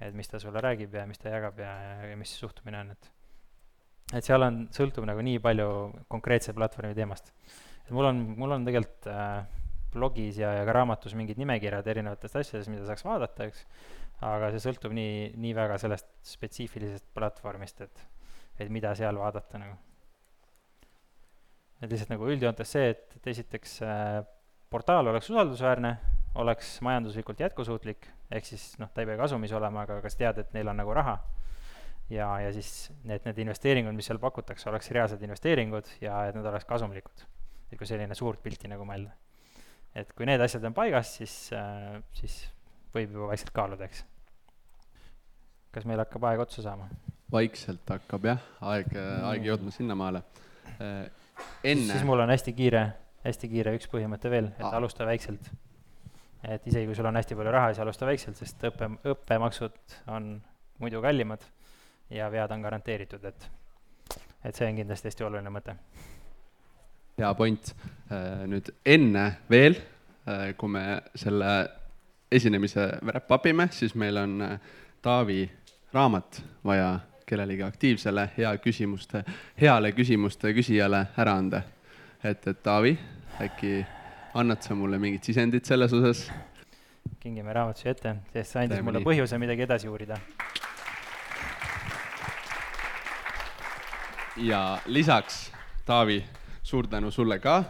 et mis ta sulle räägib ja mis ta jagab ja, ja mis suhtumine on, et et seal on, sõltub nagu nii palju konkreetse platvormi teemast et mul on, mul on tegelikult äh, blogis ja, ja ka raamatus mingid nimekirjad erinevatest asjadest, mida saaks vaadata, eks, aga see sõltub nii, nii väga sellest spetsiifilisest platvormist, et, et mida seal vaadata nagu. et lihtsalt nagu üldjoontes see, et, et esiteks äh, portaal oleks usaldusväärne, oleks majanduslikult jätkusuutlik, ehk siis noh, ta ei pea kasumis olema, aga kas tead, et neil on nagu raha ja, ja siis need, need investeeringud, mis seal pakutakse, oleks reaalsed investeeringud ja et nad oleks kasumlikud et kui selline suurt pilti nagu mõelda. et kui need asjad on paigas, siis äh,, siis võib juba vaikselt kaaluda, eks. kas meil hakkab aeg otsa saama? vaikselt hakkab jah, aeg mm., aeg jõudma sinnamaale äh,. enne. siis mul on hästi kiire, hästi kiire üks põhimõte veel, et Aa. alusta väikselt. et isegi kui sul on hästi palju raha, siis alusta väikselt, sest õppe, õppemaksud on muidu kallimad ja vead on garanteeritud, et, et see on kindlasti hästi oluline mõte hea point. Äh, nüüd enne veel, äh, kui me selle esinemise wrap up ime, siis meil on äh, Taavi raamat vaja kellelegi aktiivsele hea küsimuste, heale küsimuste küsijale ära anda. Et, et Taavi, äkki annad sa mulle mingit sisendit selles osas? kingime raamatu siia ette, sest see andis Teeme mulle nii. põhjuse midagi edasi uurida. ja lisaks, Taavi suur tänu sulle ka.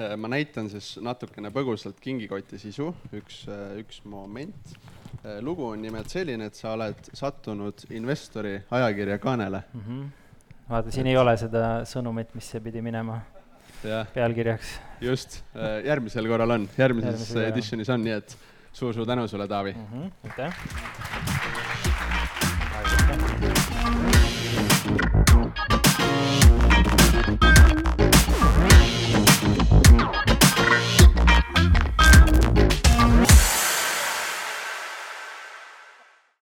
Äh, ma näitan siis natukene põgusalt kingikoti sisu, üks, äh, üks moment. Äh, lugu on nimelt selline, et sa oled sattunud investori ajakirja kaanele mm. -hmm. vaata, siin et... ei ole seda sõnumit, mis see pidi minema. Pealkirjaks. just, järgmisel korral on, järgmises editionis on, nii et suur-suur tänu sulle, Taavi mm. -hmm. aitäh.